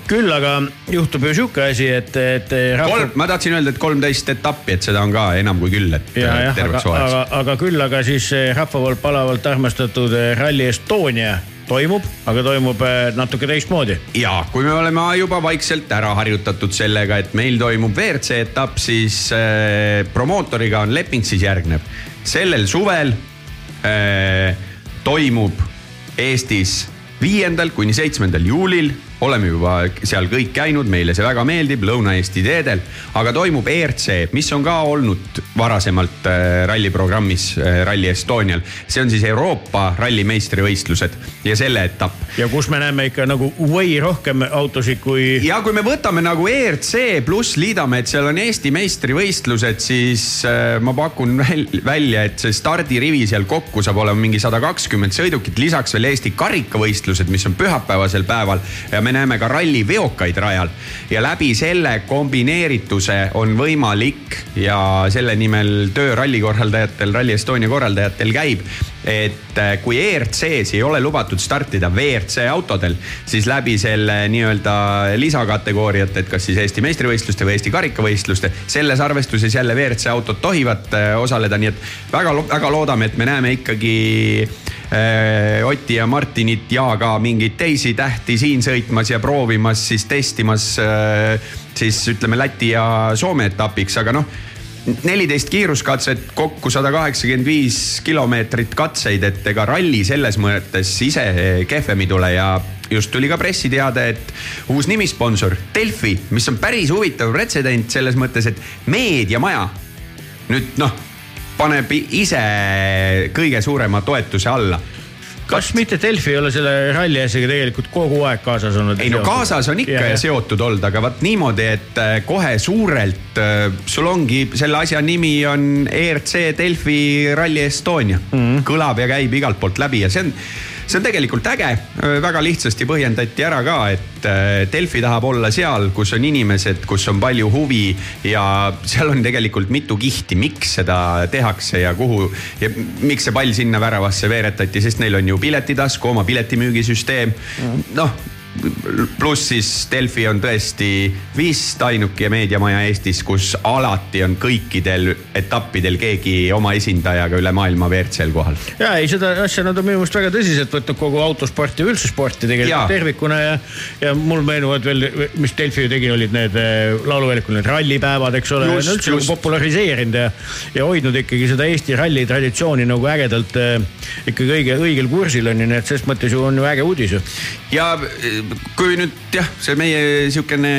küll aga juhtub ju sihuke asi, et, et rahva... kolm, ma tahtsin öelda, et kolmteist etappi, et seda on ka enam kui küll, et ja, jah, aga terveks, hooajaks aga, aga küll, aga siis eh, rahva poolt palavalt armastatud eh, Rally Estonia toimub, aga toimub eh, natuke teistmoodi. ja kui me oleme juba vaikselt ära harjutatud sellega, et meil toimub WRC etapp, siis äh, promootoriga on leping siis järgnev. sellel suvel äh, toimub Eestis viiendal kuni seitsmendal juulil, oleme juba seal kõik käinud, meile see väga meeldib, Lõuna-Eesti teedel, aga toimub ERC, mis on ka olnud varasemalt äh, ralliprogrammis äh, Rally Estonial. see on siis Euroopa rallimeistrivõistlused ja selle etapp ja kus me näeme ikka nagu way rohkem autosid kui. ja kui me võtame nagu ERC pluss liidame, et seal on Eesti meistrivõistlused, siis äh, ma pakun väl, välja, et see stardirivi seal kokku saab olema mingi sada kakskümmend sõidukit, lisaks veel Eesti karikavõistlused, mis on pühapäevasel päeval ja me näeme ka ralliveokaid rajal. Ja läbi selle kombineerituse on võimalik ja selle nimel töö rallikorraldajatel, Rally Estonia korraldajatel käib et äh, kui ERC-s ei ole lubatud startida WRC autodel, siis läbi selle nii-öelda lisakategooriate, et kas siis Eesti meistrivõistluste või Eesti karikavõistluste, selles arvestuses jälle WRC autod tohivad äh, osaleda, nii et väga, väga loodame, et me näeme ikkagi äh, Otti ja Martinit ja ka mingeid teisi tähti siin sõitmas ja proovimas siis testimas äh, siis ütleme Läti ja Soome etapiks, aga noh neliteist kiiruskatset, kokku sada kaheksakümmend viis kilomeetrit katseid, et ega ralli selles mõttes ise kehvem ei tule ja just tuli ka pressiteade, et uus nimisponsor Delfi, mis on päris huvitav pretsedent selles mõttes, et meediamaja nüüd noh, paneb ise kõige suurema toetuse alla kas mitte Delfi ei ole selle ralli asjaga tegelikult kogu aeg kaasas olnud? ei no kaasas on ikka ja, ja seotud olnud, aga vot niimoodi, et äh, kohe suurelt äh, sul ongi selle asja nimi on ERC Delfi Rally Estonia mm. -hmm. kõlab ja käib igalt poolt läbi ja see on see on tegelikult äge, väga lihtsasti põhjendati ära ka, et äh, Delfi tahab olla seal, kus on inimesed, kus on palju huvi ja seal on tegelikult mitu kihti, miks seda tehakse ja kuhu ja miks see pall sinna väravasse veeretati, sest neil on ju piletitasku, oma piletimüügisüsteem. noh pluss siis Delfi on tõesti vist ainuke meediamaja Eestis, kus alati on kõikidel etappidel keegi oma esindajaga üle maailma WRC-l kohal. ja ei, seda asja nad on minu meelest väga tõsiselt võtnud kogu autosporti ja üldse sporti tegelikult ja. tervikuna ja, ja mul meenuvad veel, mis Delfi ju tegi, olid need eh, lauluväljakul need rallipäevad, eks ole, üldse nagu populariseerinud ja, ja hoidnud ikkagi seda Eesti ralli traditsiooni nagu ägedalt äh, ikkagi õige, õigel kursil on ju, nii et selles mõttes ju on ju äge uudis ju. ja kui nüüd jah, see meie sihukene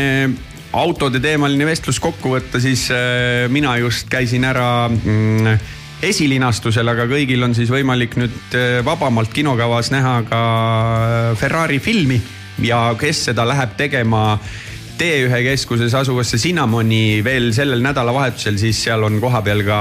autode teemaline vestlus kokku võtta, siis äh, mina just käisin ära mm, esilinastusel, aga kõigil on siis võimalik nüüd äh, vabamalt kinokavas näha ka Ferrari filmi ja kes seda läheb tegema T1 keskuses asuvasse Cinnamoni veel sellel nädalavahetusel, siis seal on kohapeal ka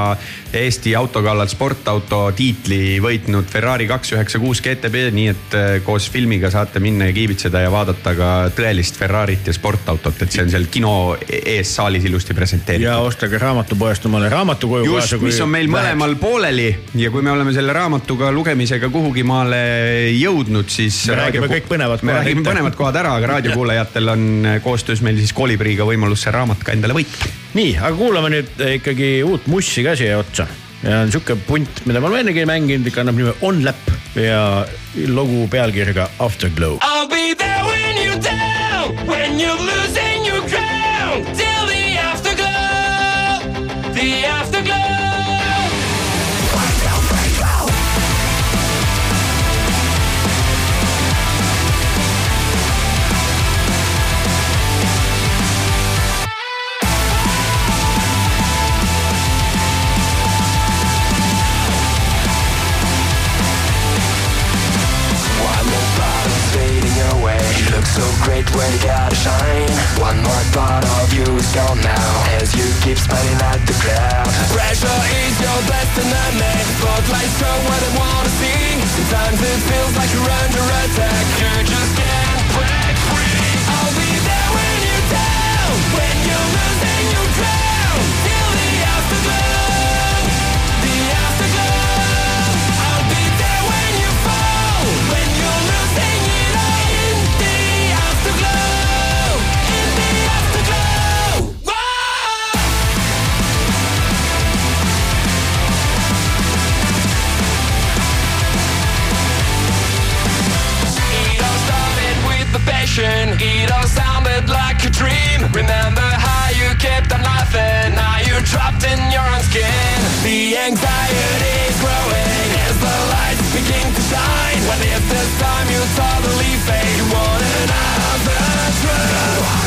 Eesti autokallal sportauto tiitli võitnud Ferrari kaks üheksa kuus GTB, nii et äh, koos filmiga saate minna ja kiibitseda ja vaadata ka tõelist Ferrarit ja sportautot, et see on seal kino e-, ees saalis ilusti presenteeritud. ja ostage raamatupoest omale raamatu koju just, mis on meil läheks. mõlemal pooleli ja kui me oleme selle raamatuga lugemisega kuhugi maale jõudnud, siis. me räägime kõik põnevad kohad. me räägime põnevad kohad ära, aga raadiokuulajatel on koostöös meil siis Kolibriiga võimalus see raamat ka endale võita. nii, aga kuulame nüüd ikkagi uut mussi ka siia otsa. ja on sihuke punt, mida ma olen ennegi mänginud, kannab nime On Lap ja lugu pealkirjaga Afterglow. I'll be there when you're down, when you're losing your crown, till the afterglow, the afterglow. So great when you gotta shine One more part of you is gone now As you keep smiling at the crowd Pressure is your best enemy Spotlights show what I wanna see. Sometimes it feels like you're under attack. You just can't like a dream. Remember how you kept on laughing? Now you're dropped in your own skin. The anxiety growing As the lights begin to shine. When if this time you leaf fade? You want another truth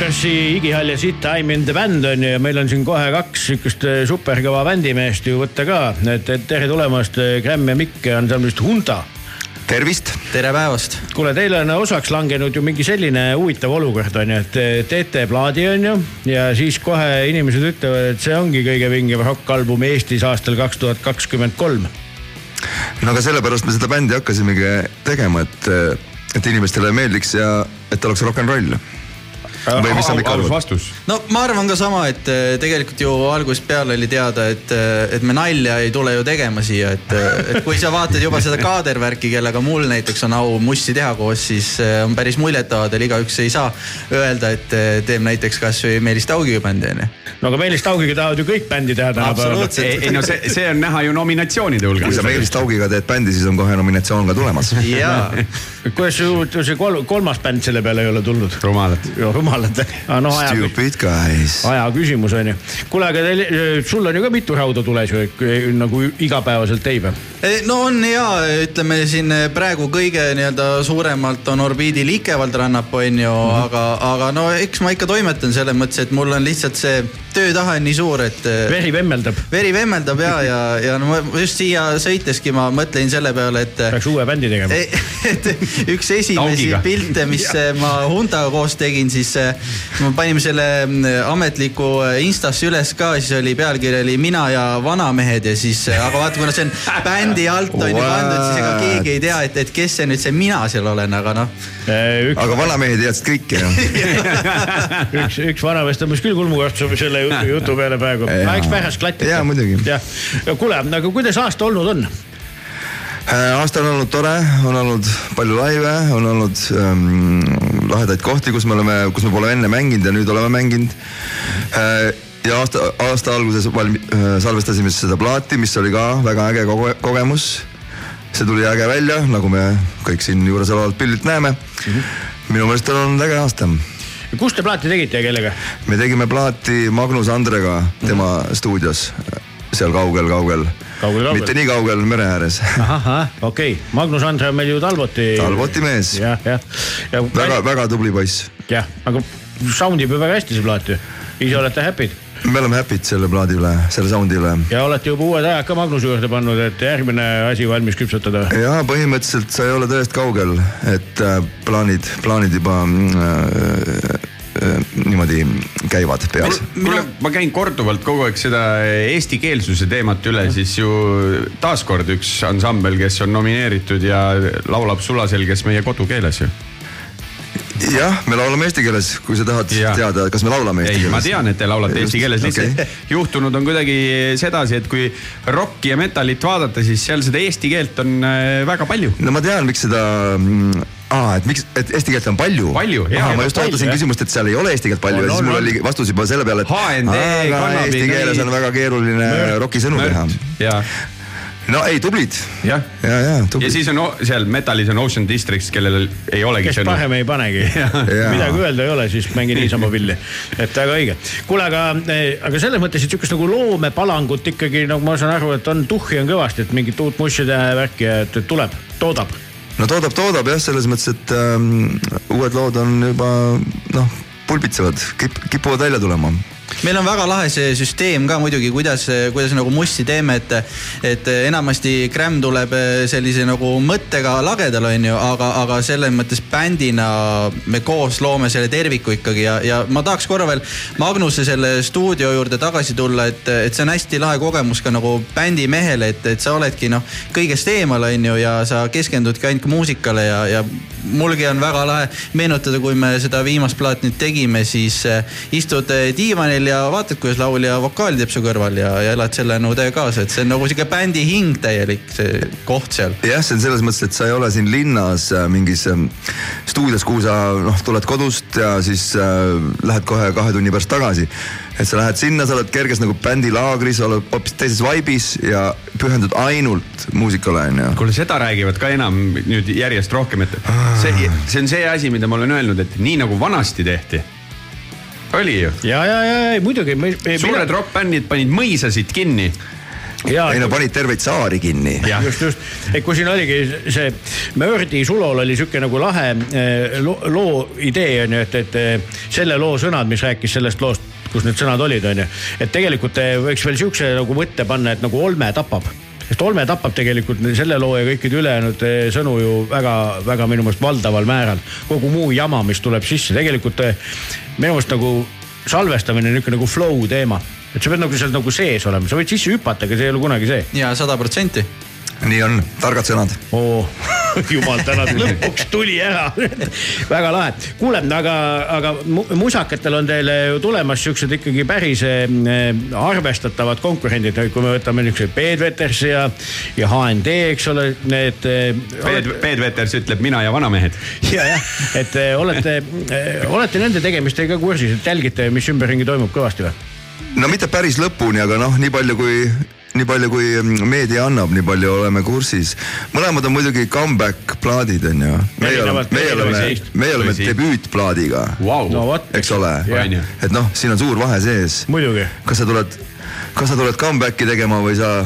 Hellacoptersi igihall ja sitt I m in the band on ju ja meil on siin kohe kaks sihukest äh, superkõva bändimeest ju võtta ka. et, et tere tulemast, Gramm ja Mikk ansamblist Hunta. tervist. tere päevast. kuule, teil on osaks langenud ju mingi selline huvitav olukord on ju, et teete plaadi on ju ja siis kohe inimesed ütlevad, et see ongi kõige vingem rokkalbum Eestis aastal kaks tuhat kakskümmend kolm. no aga sellepärast me seda bändi hakkasimegi tegema, et, et inimestele meeldiks ja et oleks rock n roll või mis sa Mikk arvad? vastus. no ma arvan ka sama, et äh, tegelikult ju algusest peale oli teada, et, äh, et me nalja ei tule ju tegema siia, et, äh, et kui sa vaatad juba seda kaadervärki, kellega mul näiteks on au mussi teha koos, siis on päris muljetavaldav, igaüks ei saa öelda, et teeb näiteks kasvõi Meelis Taugiga bändi onju. no aga Meelis Taugiga tahavad ju kõik bändi teha tänapäeval. ei, no see, see on näha ju nominatsioonide hulgas. kui sa Meelis Taugiga teed bändi, siis on kohe nominatsioon ka tulemas. jaa. kuidas see kol, kolmas bänd selle peale ei ole tulnud? rumalad. rumalad ah,. No, aja, Stupid guys. aja küsimus on ju. kuule, aga teil, sul on ju ka mitu rauda tules ju nagu igapäevaselt teibe. no on ja ütleme siin praegu kõige nii-öelda suuremalt on orbiidil Ikevald rannap on ju mm, -hmm. aga, aga no eks ma ikka toimetan selles mõttes, et mul on lihtsalt see töötahe on nii suur, et. veri vemmeldab. veri vemmeldab ja, ja, ja no ma just siia sõiteski ma mõtlesin selle peale, et. peaks uue bändi tegema. et üks esimesi pilte, mis ja. ma Hundaga koos tegin, siis me panime selle mm, ametliku äh, Instasse üles ka, siis oli pealkiri oli mina ja vanamehed ja siis, äh, aga vaata, kuna see on bändi alt on ju pandud, siis ega keegi ei tea, et, et kes see nüüd see mina seal olen, aga noh. Üks... aga vanamehed teadsid kõike ju üks, üks vanamees tõmbas küll kulmukartsu selle jutu, jutu peale praegu. eks pärast klatti. jaa, muidugi. jah, kuule, aga kuidas aasta olnud on? Äh, aasta on olnud tore, on olnud palju laive, on olnud ähm, lahedaid kohti, kus me oleme, kus me pole enne mänginud ja nüüd oleme mänginud äh,. ja aasta, aasta alguses valmi- äh,, salvestasime seda plaati, mis oli ka väga äge koge, kogemus. see tuli äge välja, nagu me kõik siin juures olevalt pildilt näeme mm. -hmm. minu meelest on olnud äge aasta kus te plaati tegite ja kellega? me tegime plaati Magnus Andrega tema mm -hmm. stuudios seal kaugel-kaugel mitte nii kaugel mere ääres. ahah, okei okay., Magnus Andre on meil ju Talboti. Talboti mees. jah, jah. väga, väga tubli poiss. jah, aga sound ib ju väga hästi see plaat ju, ise olete happy'd me oleme happy'd selle plaadi üle, selle sound'i üle. ja olete juba uued ajad ka Magnuse juurde pannud, et järgmine asi valmis küpsetada? ja põhimõtteliselt sa ei ole tõest kaugel, et äh, plaanid, plaanid juba äh, Äh, niimoodi käivad peas. kuule, ma käin korduvalt kogu aeg seda eestikeelsuse teemat üle, siis ju taaskord üks ansambel, kes on nomineeritud ja laulab sulaselges meie kodukeeles ju jah, me laulame eesti keeles, kui sa tahad ja. teada, kas me laulame eesti keeles. ma tean, et te laulate eesti keeles, lihtsalt okay. juhtunud on kuidagi sedasi, et kui rokki ja metalit vaadata, siis seal seda eesti keelt on äh, väga palju. no ma tean, miks seda mm, aa, et miks, et eesti keelt on palju? palju, jaa. ma just ootasin küsimust, et seal ei ole eesti keelt palju on, ja siis mul oli vastus juba selle peale, et. aga eesti keeles on väga keeruline rokisõnu teha no ei, tublid. jah, ja, ja, ja, ja siis on seal metalis on Ocean Districts, kellel ei olegi. kes parem ei panegi midagi öelda ei ole, siis mängi niisama pilli. et väga õige. kuule, aga, eh, aga selles mõttes, et sihukest nagu loomepalangut ikkagi nagu ma saan aru, et on tuhhi on kõvasti, et mingit uut musside värki, et tuleb, toodab. No toodab, toodab jah, selles mõttes, et ähm, uued lood on juba noh, pulbitsevad kip,, kipuvad välja tulema meil on väga lahe see süsteem ka muidugi, kuidas, kuidas nagu mussi teeme, et, et enamasti Gramm tuleb sellise nagu mõttega lagedal, on ju, aga, aga selles mõttes bändina me koos loome selle terviku ikkagi ja, ja ma tahaks korra veel Magnuse selle stuudio juurde tagasi tulla, et, et see on hästi lahe kogemus ka nagu bändimehele, et, et sa oledki noh, kõigest eemal, on ju, ja sa keskendudki ainult muusikale ja, ja mulgi on väga lahe meenutada, kui me seda viimast plaati nüüd tegime, siis istud diivanil ja vaatad, kuidas laulja vokaali teeb su kõrval ja, ja elad selle nõude kaasa, et see on nagu sihuke bändi hing täielik, see koht seal. jah, see on selles mõttes, et sa ei ole siin linnas äh, mingis ähm, stuudios, kuhu sa noh, tuled kodust ja siis äh, lähed kohe kahe tunni pärast tagasi et sa lähed sinna, sa oled kerges nagu bändilaagris, oled hoopis teises vaibis ja pühendud ainult muusikale onju. kuule, seda räägivad ka enam nüüd järjest rohkem, et see, see on see asi, mida ma olen öelnud, et nii nagu vanasti tehti oli ju. ja, ja, ja, ja muidugi. suured rokkbändid panid mõisasid kinni Jaa, ei no panid terveid saari kinni. just, just, et kui siin oligi see Mördi sulol oli sihuke nagu lahe eh, loo, loo idee on ju, et, et eh, selle loo sõnad, mis rääkis sellest loost, kus need sõnad olid, on ju. et tegelikult eh, võiks veel sihukese nagu mõtte panna, et nagu olme tapab sest olme tapab tegelikult selle loo ja kõikide ülejäänud sõnu ju väga-väga minu meelest valdaval määral. kogu muu jama, mis tuleb sisse, tegelikult eh, minu meelest nagu salvestamine on niisugune nagu flow teema et sa pead nagu seal nagu sees olema, sa võid sisse hüpata, aga see ei ole kunagi see. ja sada protsenti. Nii on, targad sõnad oo jumal tänatud, lõpuks tuli ära väga lahe. kuule, aga, aga musakatel on teile ju tulemas siuksed ikkagi päris äh, arvestatavad konkurendid, kui me võtame niisuguse Peet Veters ja, ja HND, eks ole, need. Peet, Peet Veters ütleb mina ja vanamehed. ja, jah, et äh, olete olete nende tegemistega kursis, et jälgite, mis ümberringi toimub kõvasti või? no mitte päris lõpuni, aga noh, nii palju kui nii palju kui mm, meedia annab, nii palju oleme kursis. mõlemad on muidugi comeback plaadid on ju. meie oleme, meie oleme, meie oleme debüütplaadiga wow.. no vot, eks ole, et noh, siin on suur vahe sees. kas sa tuled, kas sa tuled comeback'i tegema või sa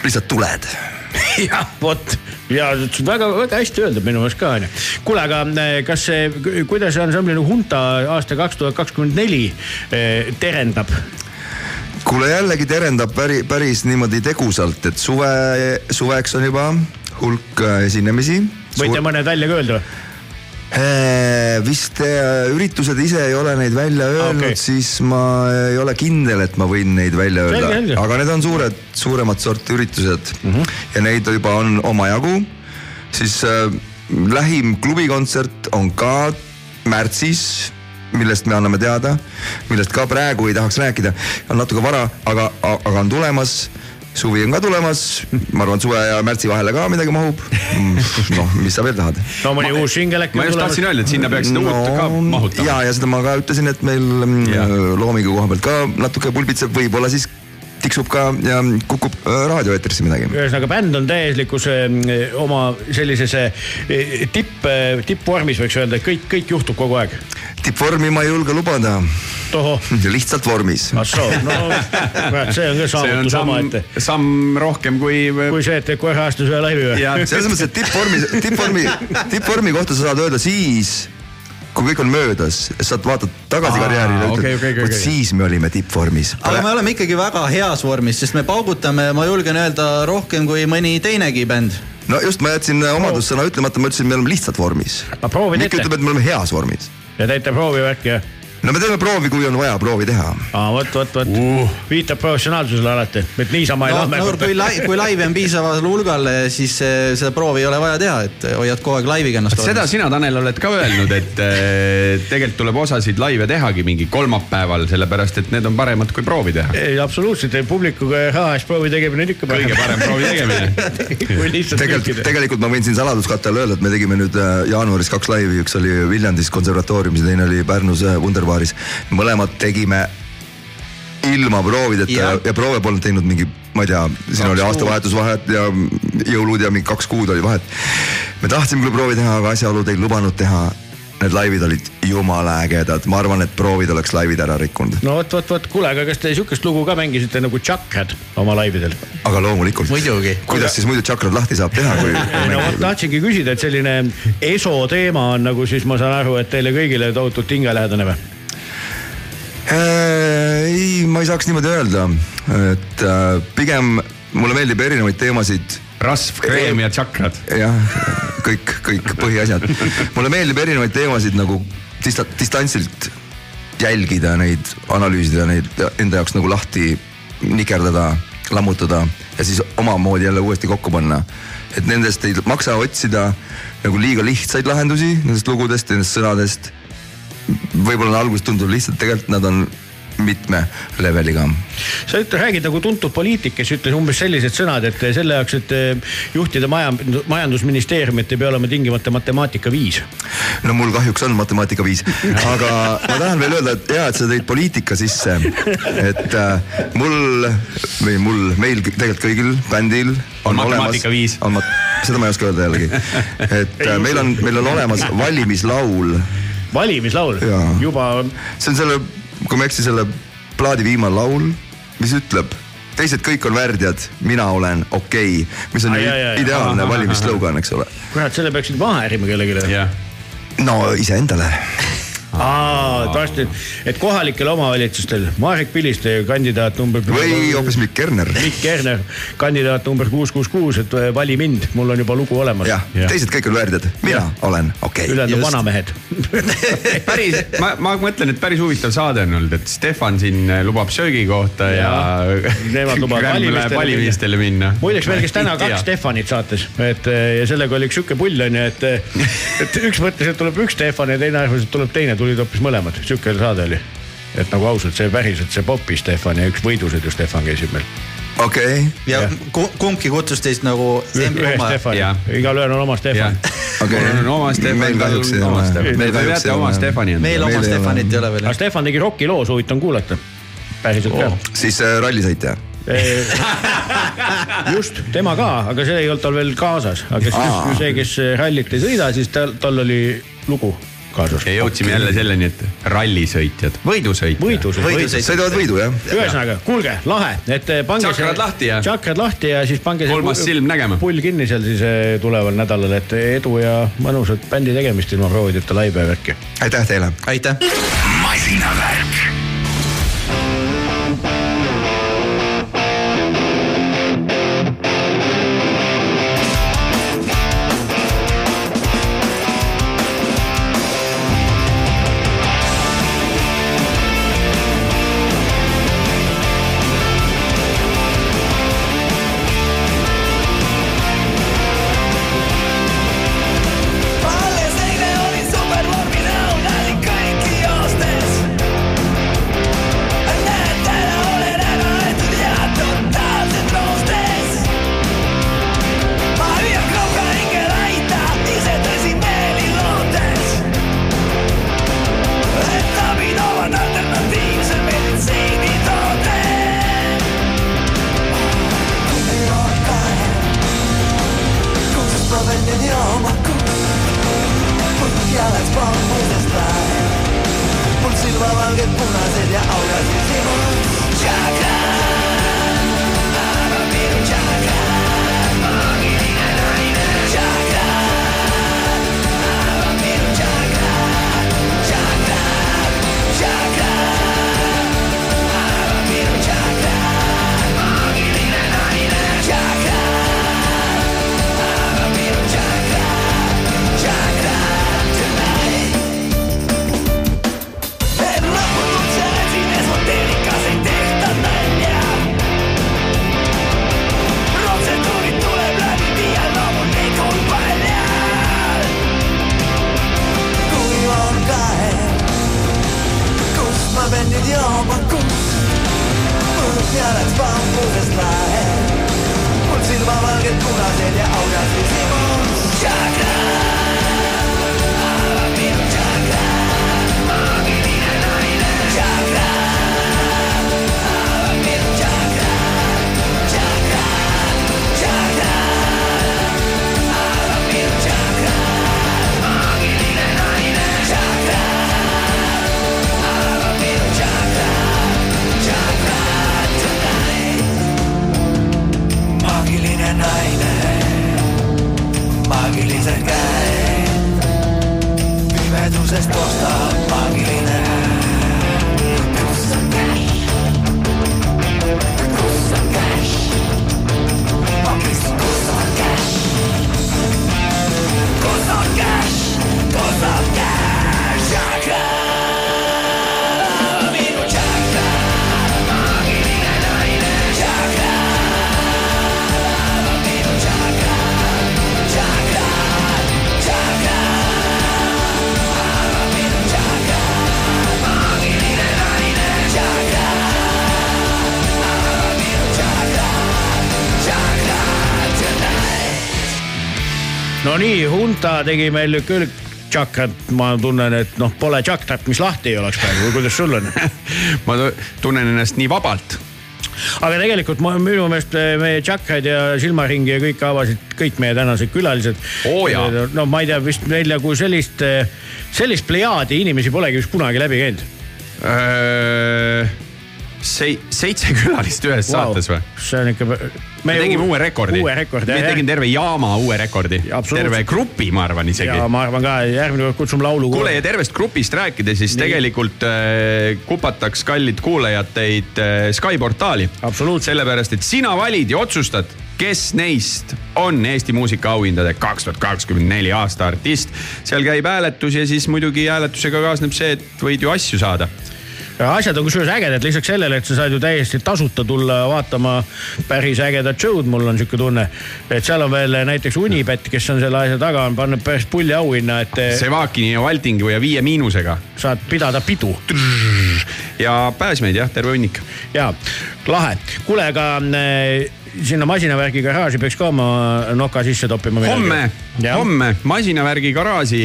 lihtsalt tuled jah, vot ja väga-väga hästi öeldud minu meelest ka onju. kuule, aga eh, kas see, kuidas ansambli Hunta aasta kaks tuhat kakskümmend neli eh, terendab? Kuule jällegi terendab päri, päris niimoodi tegusalt, et suve, suveks on juba hulk äh, esinemisi. võite Suur... mõned välja ka öelda või? Äh, vist äh, üritused ise ei ole neid välja öelnud okay., siis ma ei ole kindel, et ma võin neid välja öelda. aga need on suured, suuremat sorti üritused mm -hmm. ja neid juba on omajagu. siis äh, lähim klubikontsert on ka märtsis millest me anname teada, millest ka praegu ei tahaks rääkida, on natuke vara, aga, aga on tulemas suvi on ka tulemas, ma arvan, et suve ja märtsi vahele ka midagi mahub. noh, mis sa veel tahad? no mõni uus singel äkki. ma just tahtsin öelda, et sinna peaks seda no, uut ka mahutama. ja, ja seda ma ka ütlesin, et meil ja. loomingu koha pealt ka natuke pulbitseb, võib-olla siis tiksub ka ja kukub äh, raadioeetrisse midagi. ühesõnaga bänd on täieslikus äh, oma sellises äh, tipp, tippvormis võiks öelda, et kõik, kõik juhtub kogu aeg. tippvormi ma ei julge lubada. lihtsalt vormis. ah soo, no see on ka saavutus omaette. samm rohkem kui. kui see, et teed kohe aastas ühe laivi või? selles mõttes, et tippvormi, tippvormi, tippvormi kohta sa saad öelda siis kui kõik on möödas, saad vaatad tagasi Aa, karjäärile ja ütled okay,, okay, vot okay. siis me olime tippvormis. aga me oleme ikkagi väga heas vormis, sest me paugutame, ma julgen öelda, rohkem kui mõni teinegi bänd no just, ma jätsin omadussõna ütlemata, ma ütlesin, me oleme lihtsalt vormis. Mikk ütleb, et me oleme heas vormis. ja teete proovivärki, jah? No me teeme proovi, kui on vaja proovi teha. aa, vot, vot, vot uh., viitab professionaalsusele alati, et niisama ei no, lähe. no kui lai-, kui laivi on piisaval hulgal, siis eh, seda proovi ei ole vaja teha, et hoiad kogu aeg laiviga ennast. seda sina, Tanel, oled ka öelnud, et äh, tegelikult tuleb osasid laive tehagi mingi kolmapäeval, sellepärast et need on paremad kui proovi teha. ei, absoluutselt, publikuga eest proovi tegemine on ikka parem. kõige parem proovi tegemine tegelikult, tegelikult ma võin siin saladuskatte all öelda, et me tegime nüüd jaanuaris kaks laivi, üks oli Viljandis konservatooriumis ja teine oli Pärnus Wunderbar baaris. mõlemad tegime ilma proovideta ja, ja proove polnud teinud mingi, ma ei tea, siin kaks oli aastavahetus vahet ja jõulud ja mingi kaks kuud oli vahet. me tahtsime küll proovi teha, aga asjaolud ei lubanud teha need laivid olid jumala ägedad, ma arvan, et proovid oleks laivid ära rikkunud. no vot, vot, vot, kuule, aga kas te sihukest lugu ka mängisite nagu Chuckhead oma laividel? aga loomulikult. muidugi. kuidas siis muidu tšakrad lahti saab teha, kui no vot tahtsingi küsida, et selline ESO teema on nagu siis ma saan aru, et teile kõigile tohutult hingelähedane või? Äh, ei, ma ei saaks niimoodi öelda, et äh, pigem mulle meeldib erinevaid teemasid. rasv, kreem ja tšakrad. jah, kõik, kõik põhiasjad. mulle meeldib erinevaid teemasid nagu dista-, distantsilt jälgida neid, analüüsida neid enda jaoks nagu lahti nikerdada, lammutada ja siis omamoodi jälle uuesti kokku panna. et nendest ei maksa otsida nagu liiga lihtsaid lahendusi nendest lugudest, nendest sõnadest võib-olla alguses tundub lihtsalt, tegelikult nad on mitme leveliga. sa ütled, räägid nagu tuntud poliitik, kes ütles umbes sellised sõnad, et selle jaoks, et eh, juhtida maja, majandusministeeriumit ei pea olema tingimata matemaatika viis. no mul kahjuks on matemaatika viis, aga ma tahan veel öelda, et hea, et sa tõid poliitika sisse. et äh, mul või mul, meil tegelikult kõigil bändil on, on matemaatika olemas, viis. on mat-, seda ma ei oska öelda jällegi. et äh, meil on, meil on olemas valimislaul valimislaul, juba. see on selle, kui ma ei eksi, selle plaadi viimane laul, mis ütleb teised kõik on värdjad, mina olen okei okay,, mis on Ai, ju ideaalne Ahah, valimisslogan, eks ole. kurat, selle peaksid maha härima kellelegi. no iseendale. aa, et varsti, et kohalikel omavalitsustel Marek Piliste kandidaat number. või hoopis Mikk Kerner. Mikk Kerner, kandidaat number kuus, kuus, kuus, et äh, vali mind, mul on juba lugu olemas. jah, teised kõik on värdjad, mina olen okei okay.. ülejäänud on vanamehed. päris, ma, ma mõtlen, et päris huvitav saade on olnud, et Stefan siin lubab söögikohta ja, ja. Nemad lubavad valimistele valimistele minna. muideks meil käis täna kaks Stefanit saates, et eh, ja sellega oli üks sihuke pull onju, et, et üks mõtles, et tuleb üks Stefan ja teine arvas, et tuleb teine, tulid hoopis mõlemad, sihuke saade oli. et nagu ausalt, see päriselt see Popi Stefan ja üks võidusõidu Stefan käisid meil. okei okay.. ja ku- kumbki kutsus teist nagu igalühel on oma Stefan. okei mul on oma Stefan, meil kahjuks ei ole. Stefan. Te teate oma Stefani on. meil oma Stefanit ei ole veel aga. Stefan tegi rokiloos, huvitav kuulata. päriselt ka. siis äh, rallisõitja. just, tema ka, aga see ei olnud tal veel kaasas, aga see, kes rallit ei sõida, siis tal, tal oli lugu kaasas. ja jõudsime jälle selleni, et rallisõitjad, võidusõitjad. võidusõitjad. sõidavad võidu jah. ühesõnaga, kuulge, lahe, et eh, pange. Tšakrad lahti ja- tšakrad lahti ja siis pange. Kolmas silm nägema. pull kinni seal siis eh, tuleval nädalal, et edu ja mõnusat bändi tegemist ilma proovideta laibe ja värki. aitäh teile. aitäh. masinavärk. risposta Hunta tegi meil küll tšakrat, ma tunnen, et noh, pole tšakrat, mis lahti ei oleks praegu või kuidas sul on? ma tu- tunnen ennast nii vabalt. aga tegelikult ma minu meelest eh, meie tšakraid ja silmaringi ja kõike avasid kõik meie tänased külalised. Jaa. no ma ei tea, vist meil nagu sellist, sellist plejaadi inimesi polegi vist kunagi läbi käinud. sei-, seitse külalist ühes wow. saates või? see on ikka. me tegime uue rekordi. uue rekordi, me tegime terve jaama uue rekordi. absoluutselt. terve grupi, ma arvan isegi ja. ma arvan ka, järgmine kord kutsume laulu. kuule ja tervest grupist rääkides, siis Nii. Tegelikult äh, kupataks kallid kuulajad teid äh, Sky portaali. sellepärast, et sina valid ja otsustad, kes neist on Eesti muusikaauhindade kaks tuhat kakskümmend neli aasta artist. seal käib hääletus ja siis muidugi hääletusega kaasneb see, et võid ju asju saada. Asjad on kusjuures ägedad, lisaks sellele, et sa saad ju täiesti tasuta tulla vaatama päris ägedat show'd, mul on sihuke tunne. et seal on veel näiteks Unibet, kes on selle asja taga, on pannud päris pulli auhinna, et Sevakini ja Valtingi ja Viie Miinusega. saad pidada pidu. ja pääsmeid jah, terve hunnik. ja lahe, kuule, aga äh, sinna masinavärgi garaaži peaks ka oma noka sisse toppima. homme, homme masinavärgi garaaži,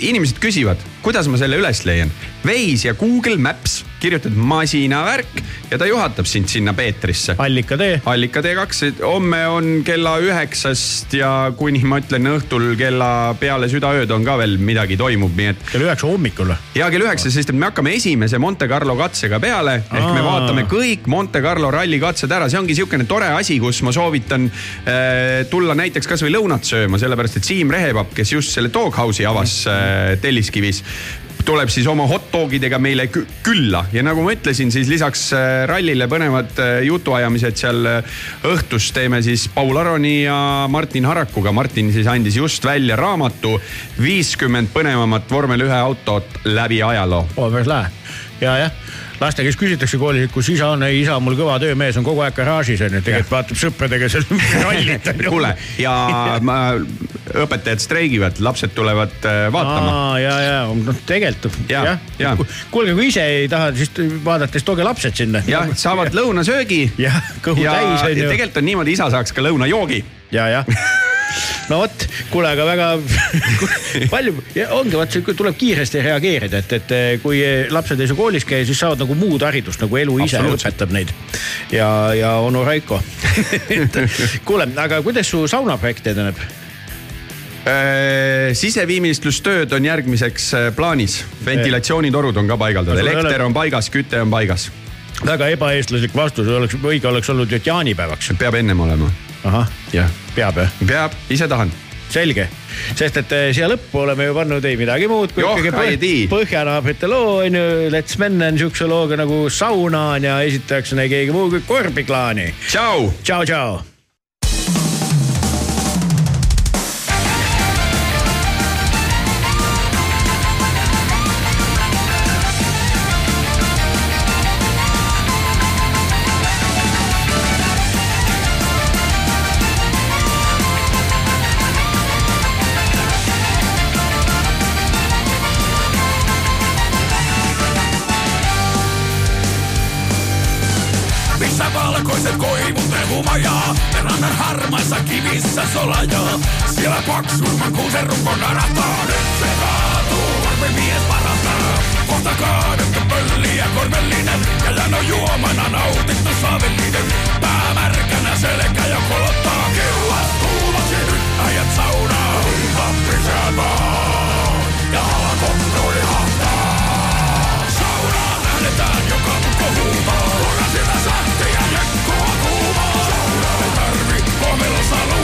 inimesed küsivad, kuidas ma selle üles leian. Waze ja Google Maps kirjutad masinavärk ja ta juhatab sind sinna Peetrisse. allikatee. allikatee kaks, homme on kella üheksast ja kuni ma ütlen õhtul kella peale südaööd on ka veel midagi toimub, nii et. kell üheksa hommikul või? ja kell üheksa, sest et me hakkame esimese Monte Carlo katsega peale ehk me Aa. vaatame kõik Monte Carlo ralli katsed ära, see ongi niisugune tore asi, kus ma soovitan äh, tulla näiteks kasvõi lõunat sööma, sellepärast et Siim Rehepapp, kes just selle Doghouse'i avas äh, Telliskivis tuleb siis oma hot dogidega meile kü- külla ja nagu ma ütlesin, siis lisaks äh, rallile põnevad äh, jutuajamised seal äh, õhtus teeme siis Paul Aroni ja Martin Harakuga. Martin siis andis just välja raamatu viiskümmend põnevamat vormel ühe autot läbi ajaloo. oo, päris lahe. ja, jah, laste käest küsitakse koolis, et kus isa on, ei isa on mul kõva töömees, on kogu aeg garaažis on ju, tegelikult vaatab sõpradega seal rallit kuule ja ma, õpetajad streigivad, lapsed tulevad äh, vaatama. aa, ja, ja noh, tegelikult Ja, jah ja. ja.. kuulge, kui ise ei taha, siis vaadata, siis tooge lapsed sinna. jah, saavad lõunasöögi. jah, kõhu ja täis on ju. tegelikult on niimoodi, isa saaks ka lõunajoogi. ja, jah no vot, kuule, aga väga palju, ongi vot see, tuleb kiiresti reageerida, et, et kui lapsed ei saa koolis käia, siis saavad nagu muud haridust, nagu elu ise õpetab neid. ja, ja onu Raiko. kuule, aga kuidas su saunaprojekt edeneb? Äh, siseviimistlustööd on järgmiseks äh, plaanis, ventilatsioonitorud on ka paigaldatud, elekter on paigas, küte on paigas. väga ebaeestlaslik vastus oleks, õige oleks olnud, et jaanipäevaks. peab ennem olema. ahah, peab jah? peab, ise tahan. selge, sest et eh, siia lõppu oleme ju pannud ei midagi muud kui ikkagi põh, põhjanaabrite loo on ju, Let's Men on siukse looga nagu Sauna on ja esitajaks on keegi muu kui Korbiklaani. tšau. tšau, tšau. Kivissä solajaa. Siellä paksuimman kuusen runko narahtaa, nyt se kaatuu, varmi mies parastaa. Kohta kaadettu pölli ja korvellinen, ja jano juomana nautittu saavillinen. Pää märkänä selkä ja kolottaa, kiuas kuumasi nyt äijät saunaa. Pisään vaan, ja alko hahtaa. Saunaan lähdetään joka mukko huutaa. Tuoda sitä. Sauna ei Dámelo salud.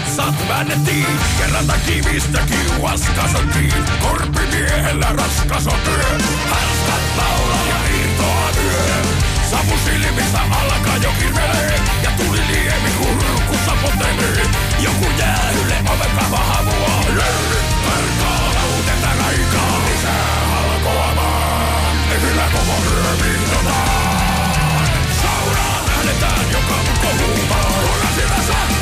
vitsat väännettiin. Kerrata kivistä kiuas kasottiin, Korpimiehellä raskas on työ. Hanskat laulaa ja irtoa työ. Savu silmissä alkaa jo kirvelee, ja tuli liemi kurkussa potelee. Joku jäähylle oven kava havuaa, löydy karkaa, lauteta raikaa. Lisää halkoamaan, kyllä koko ryö piltotaan. Saunaan lähdetään joka kohumaan, kun sillä saa.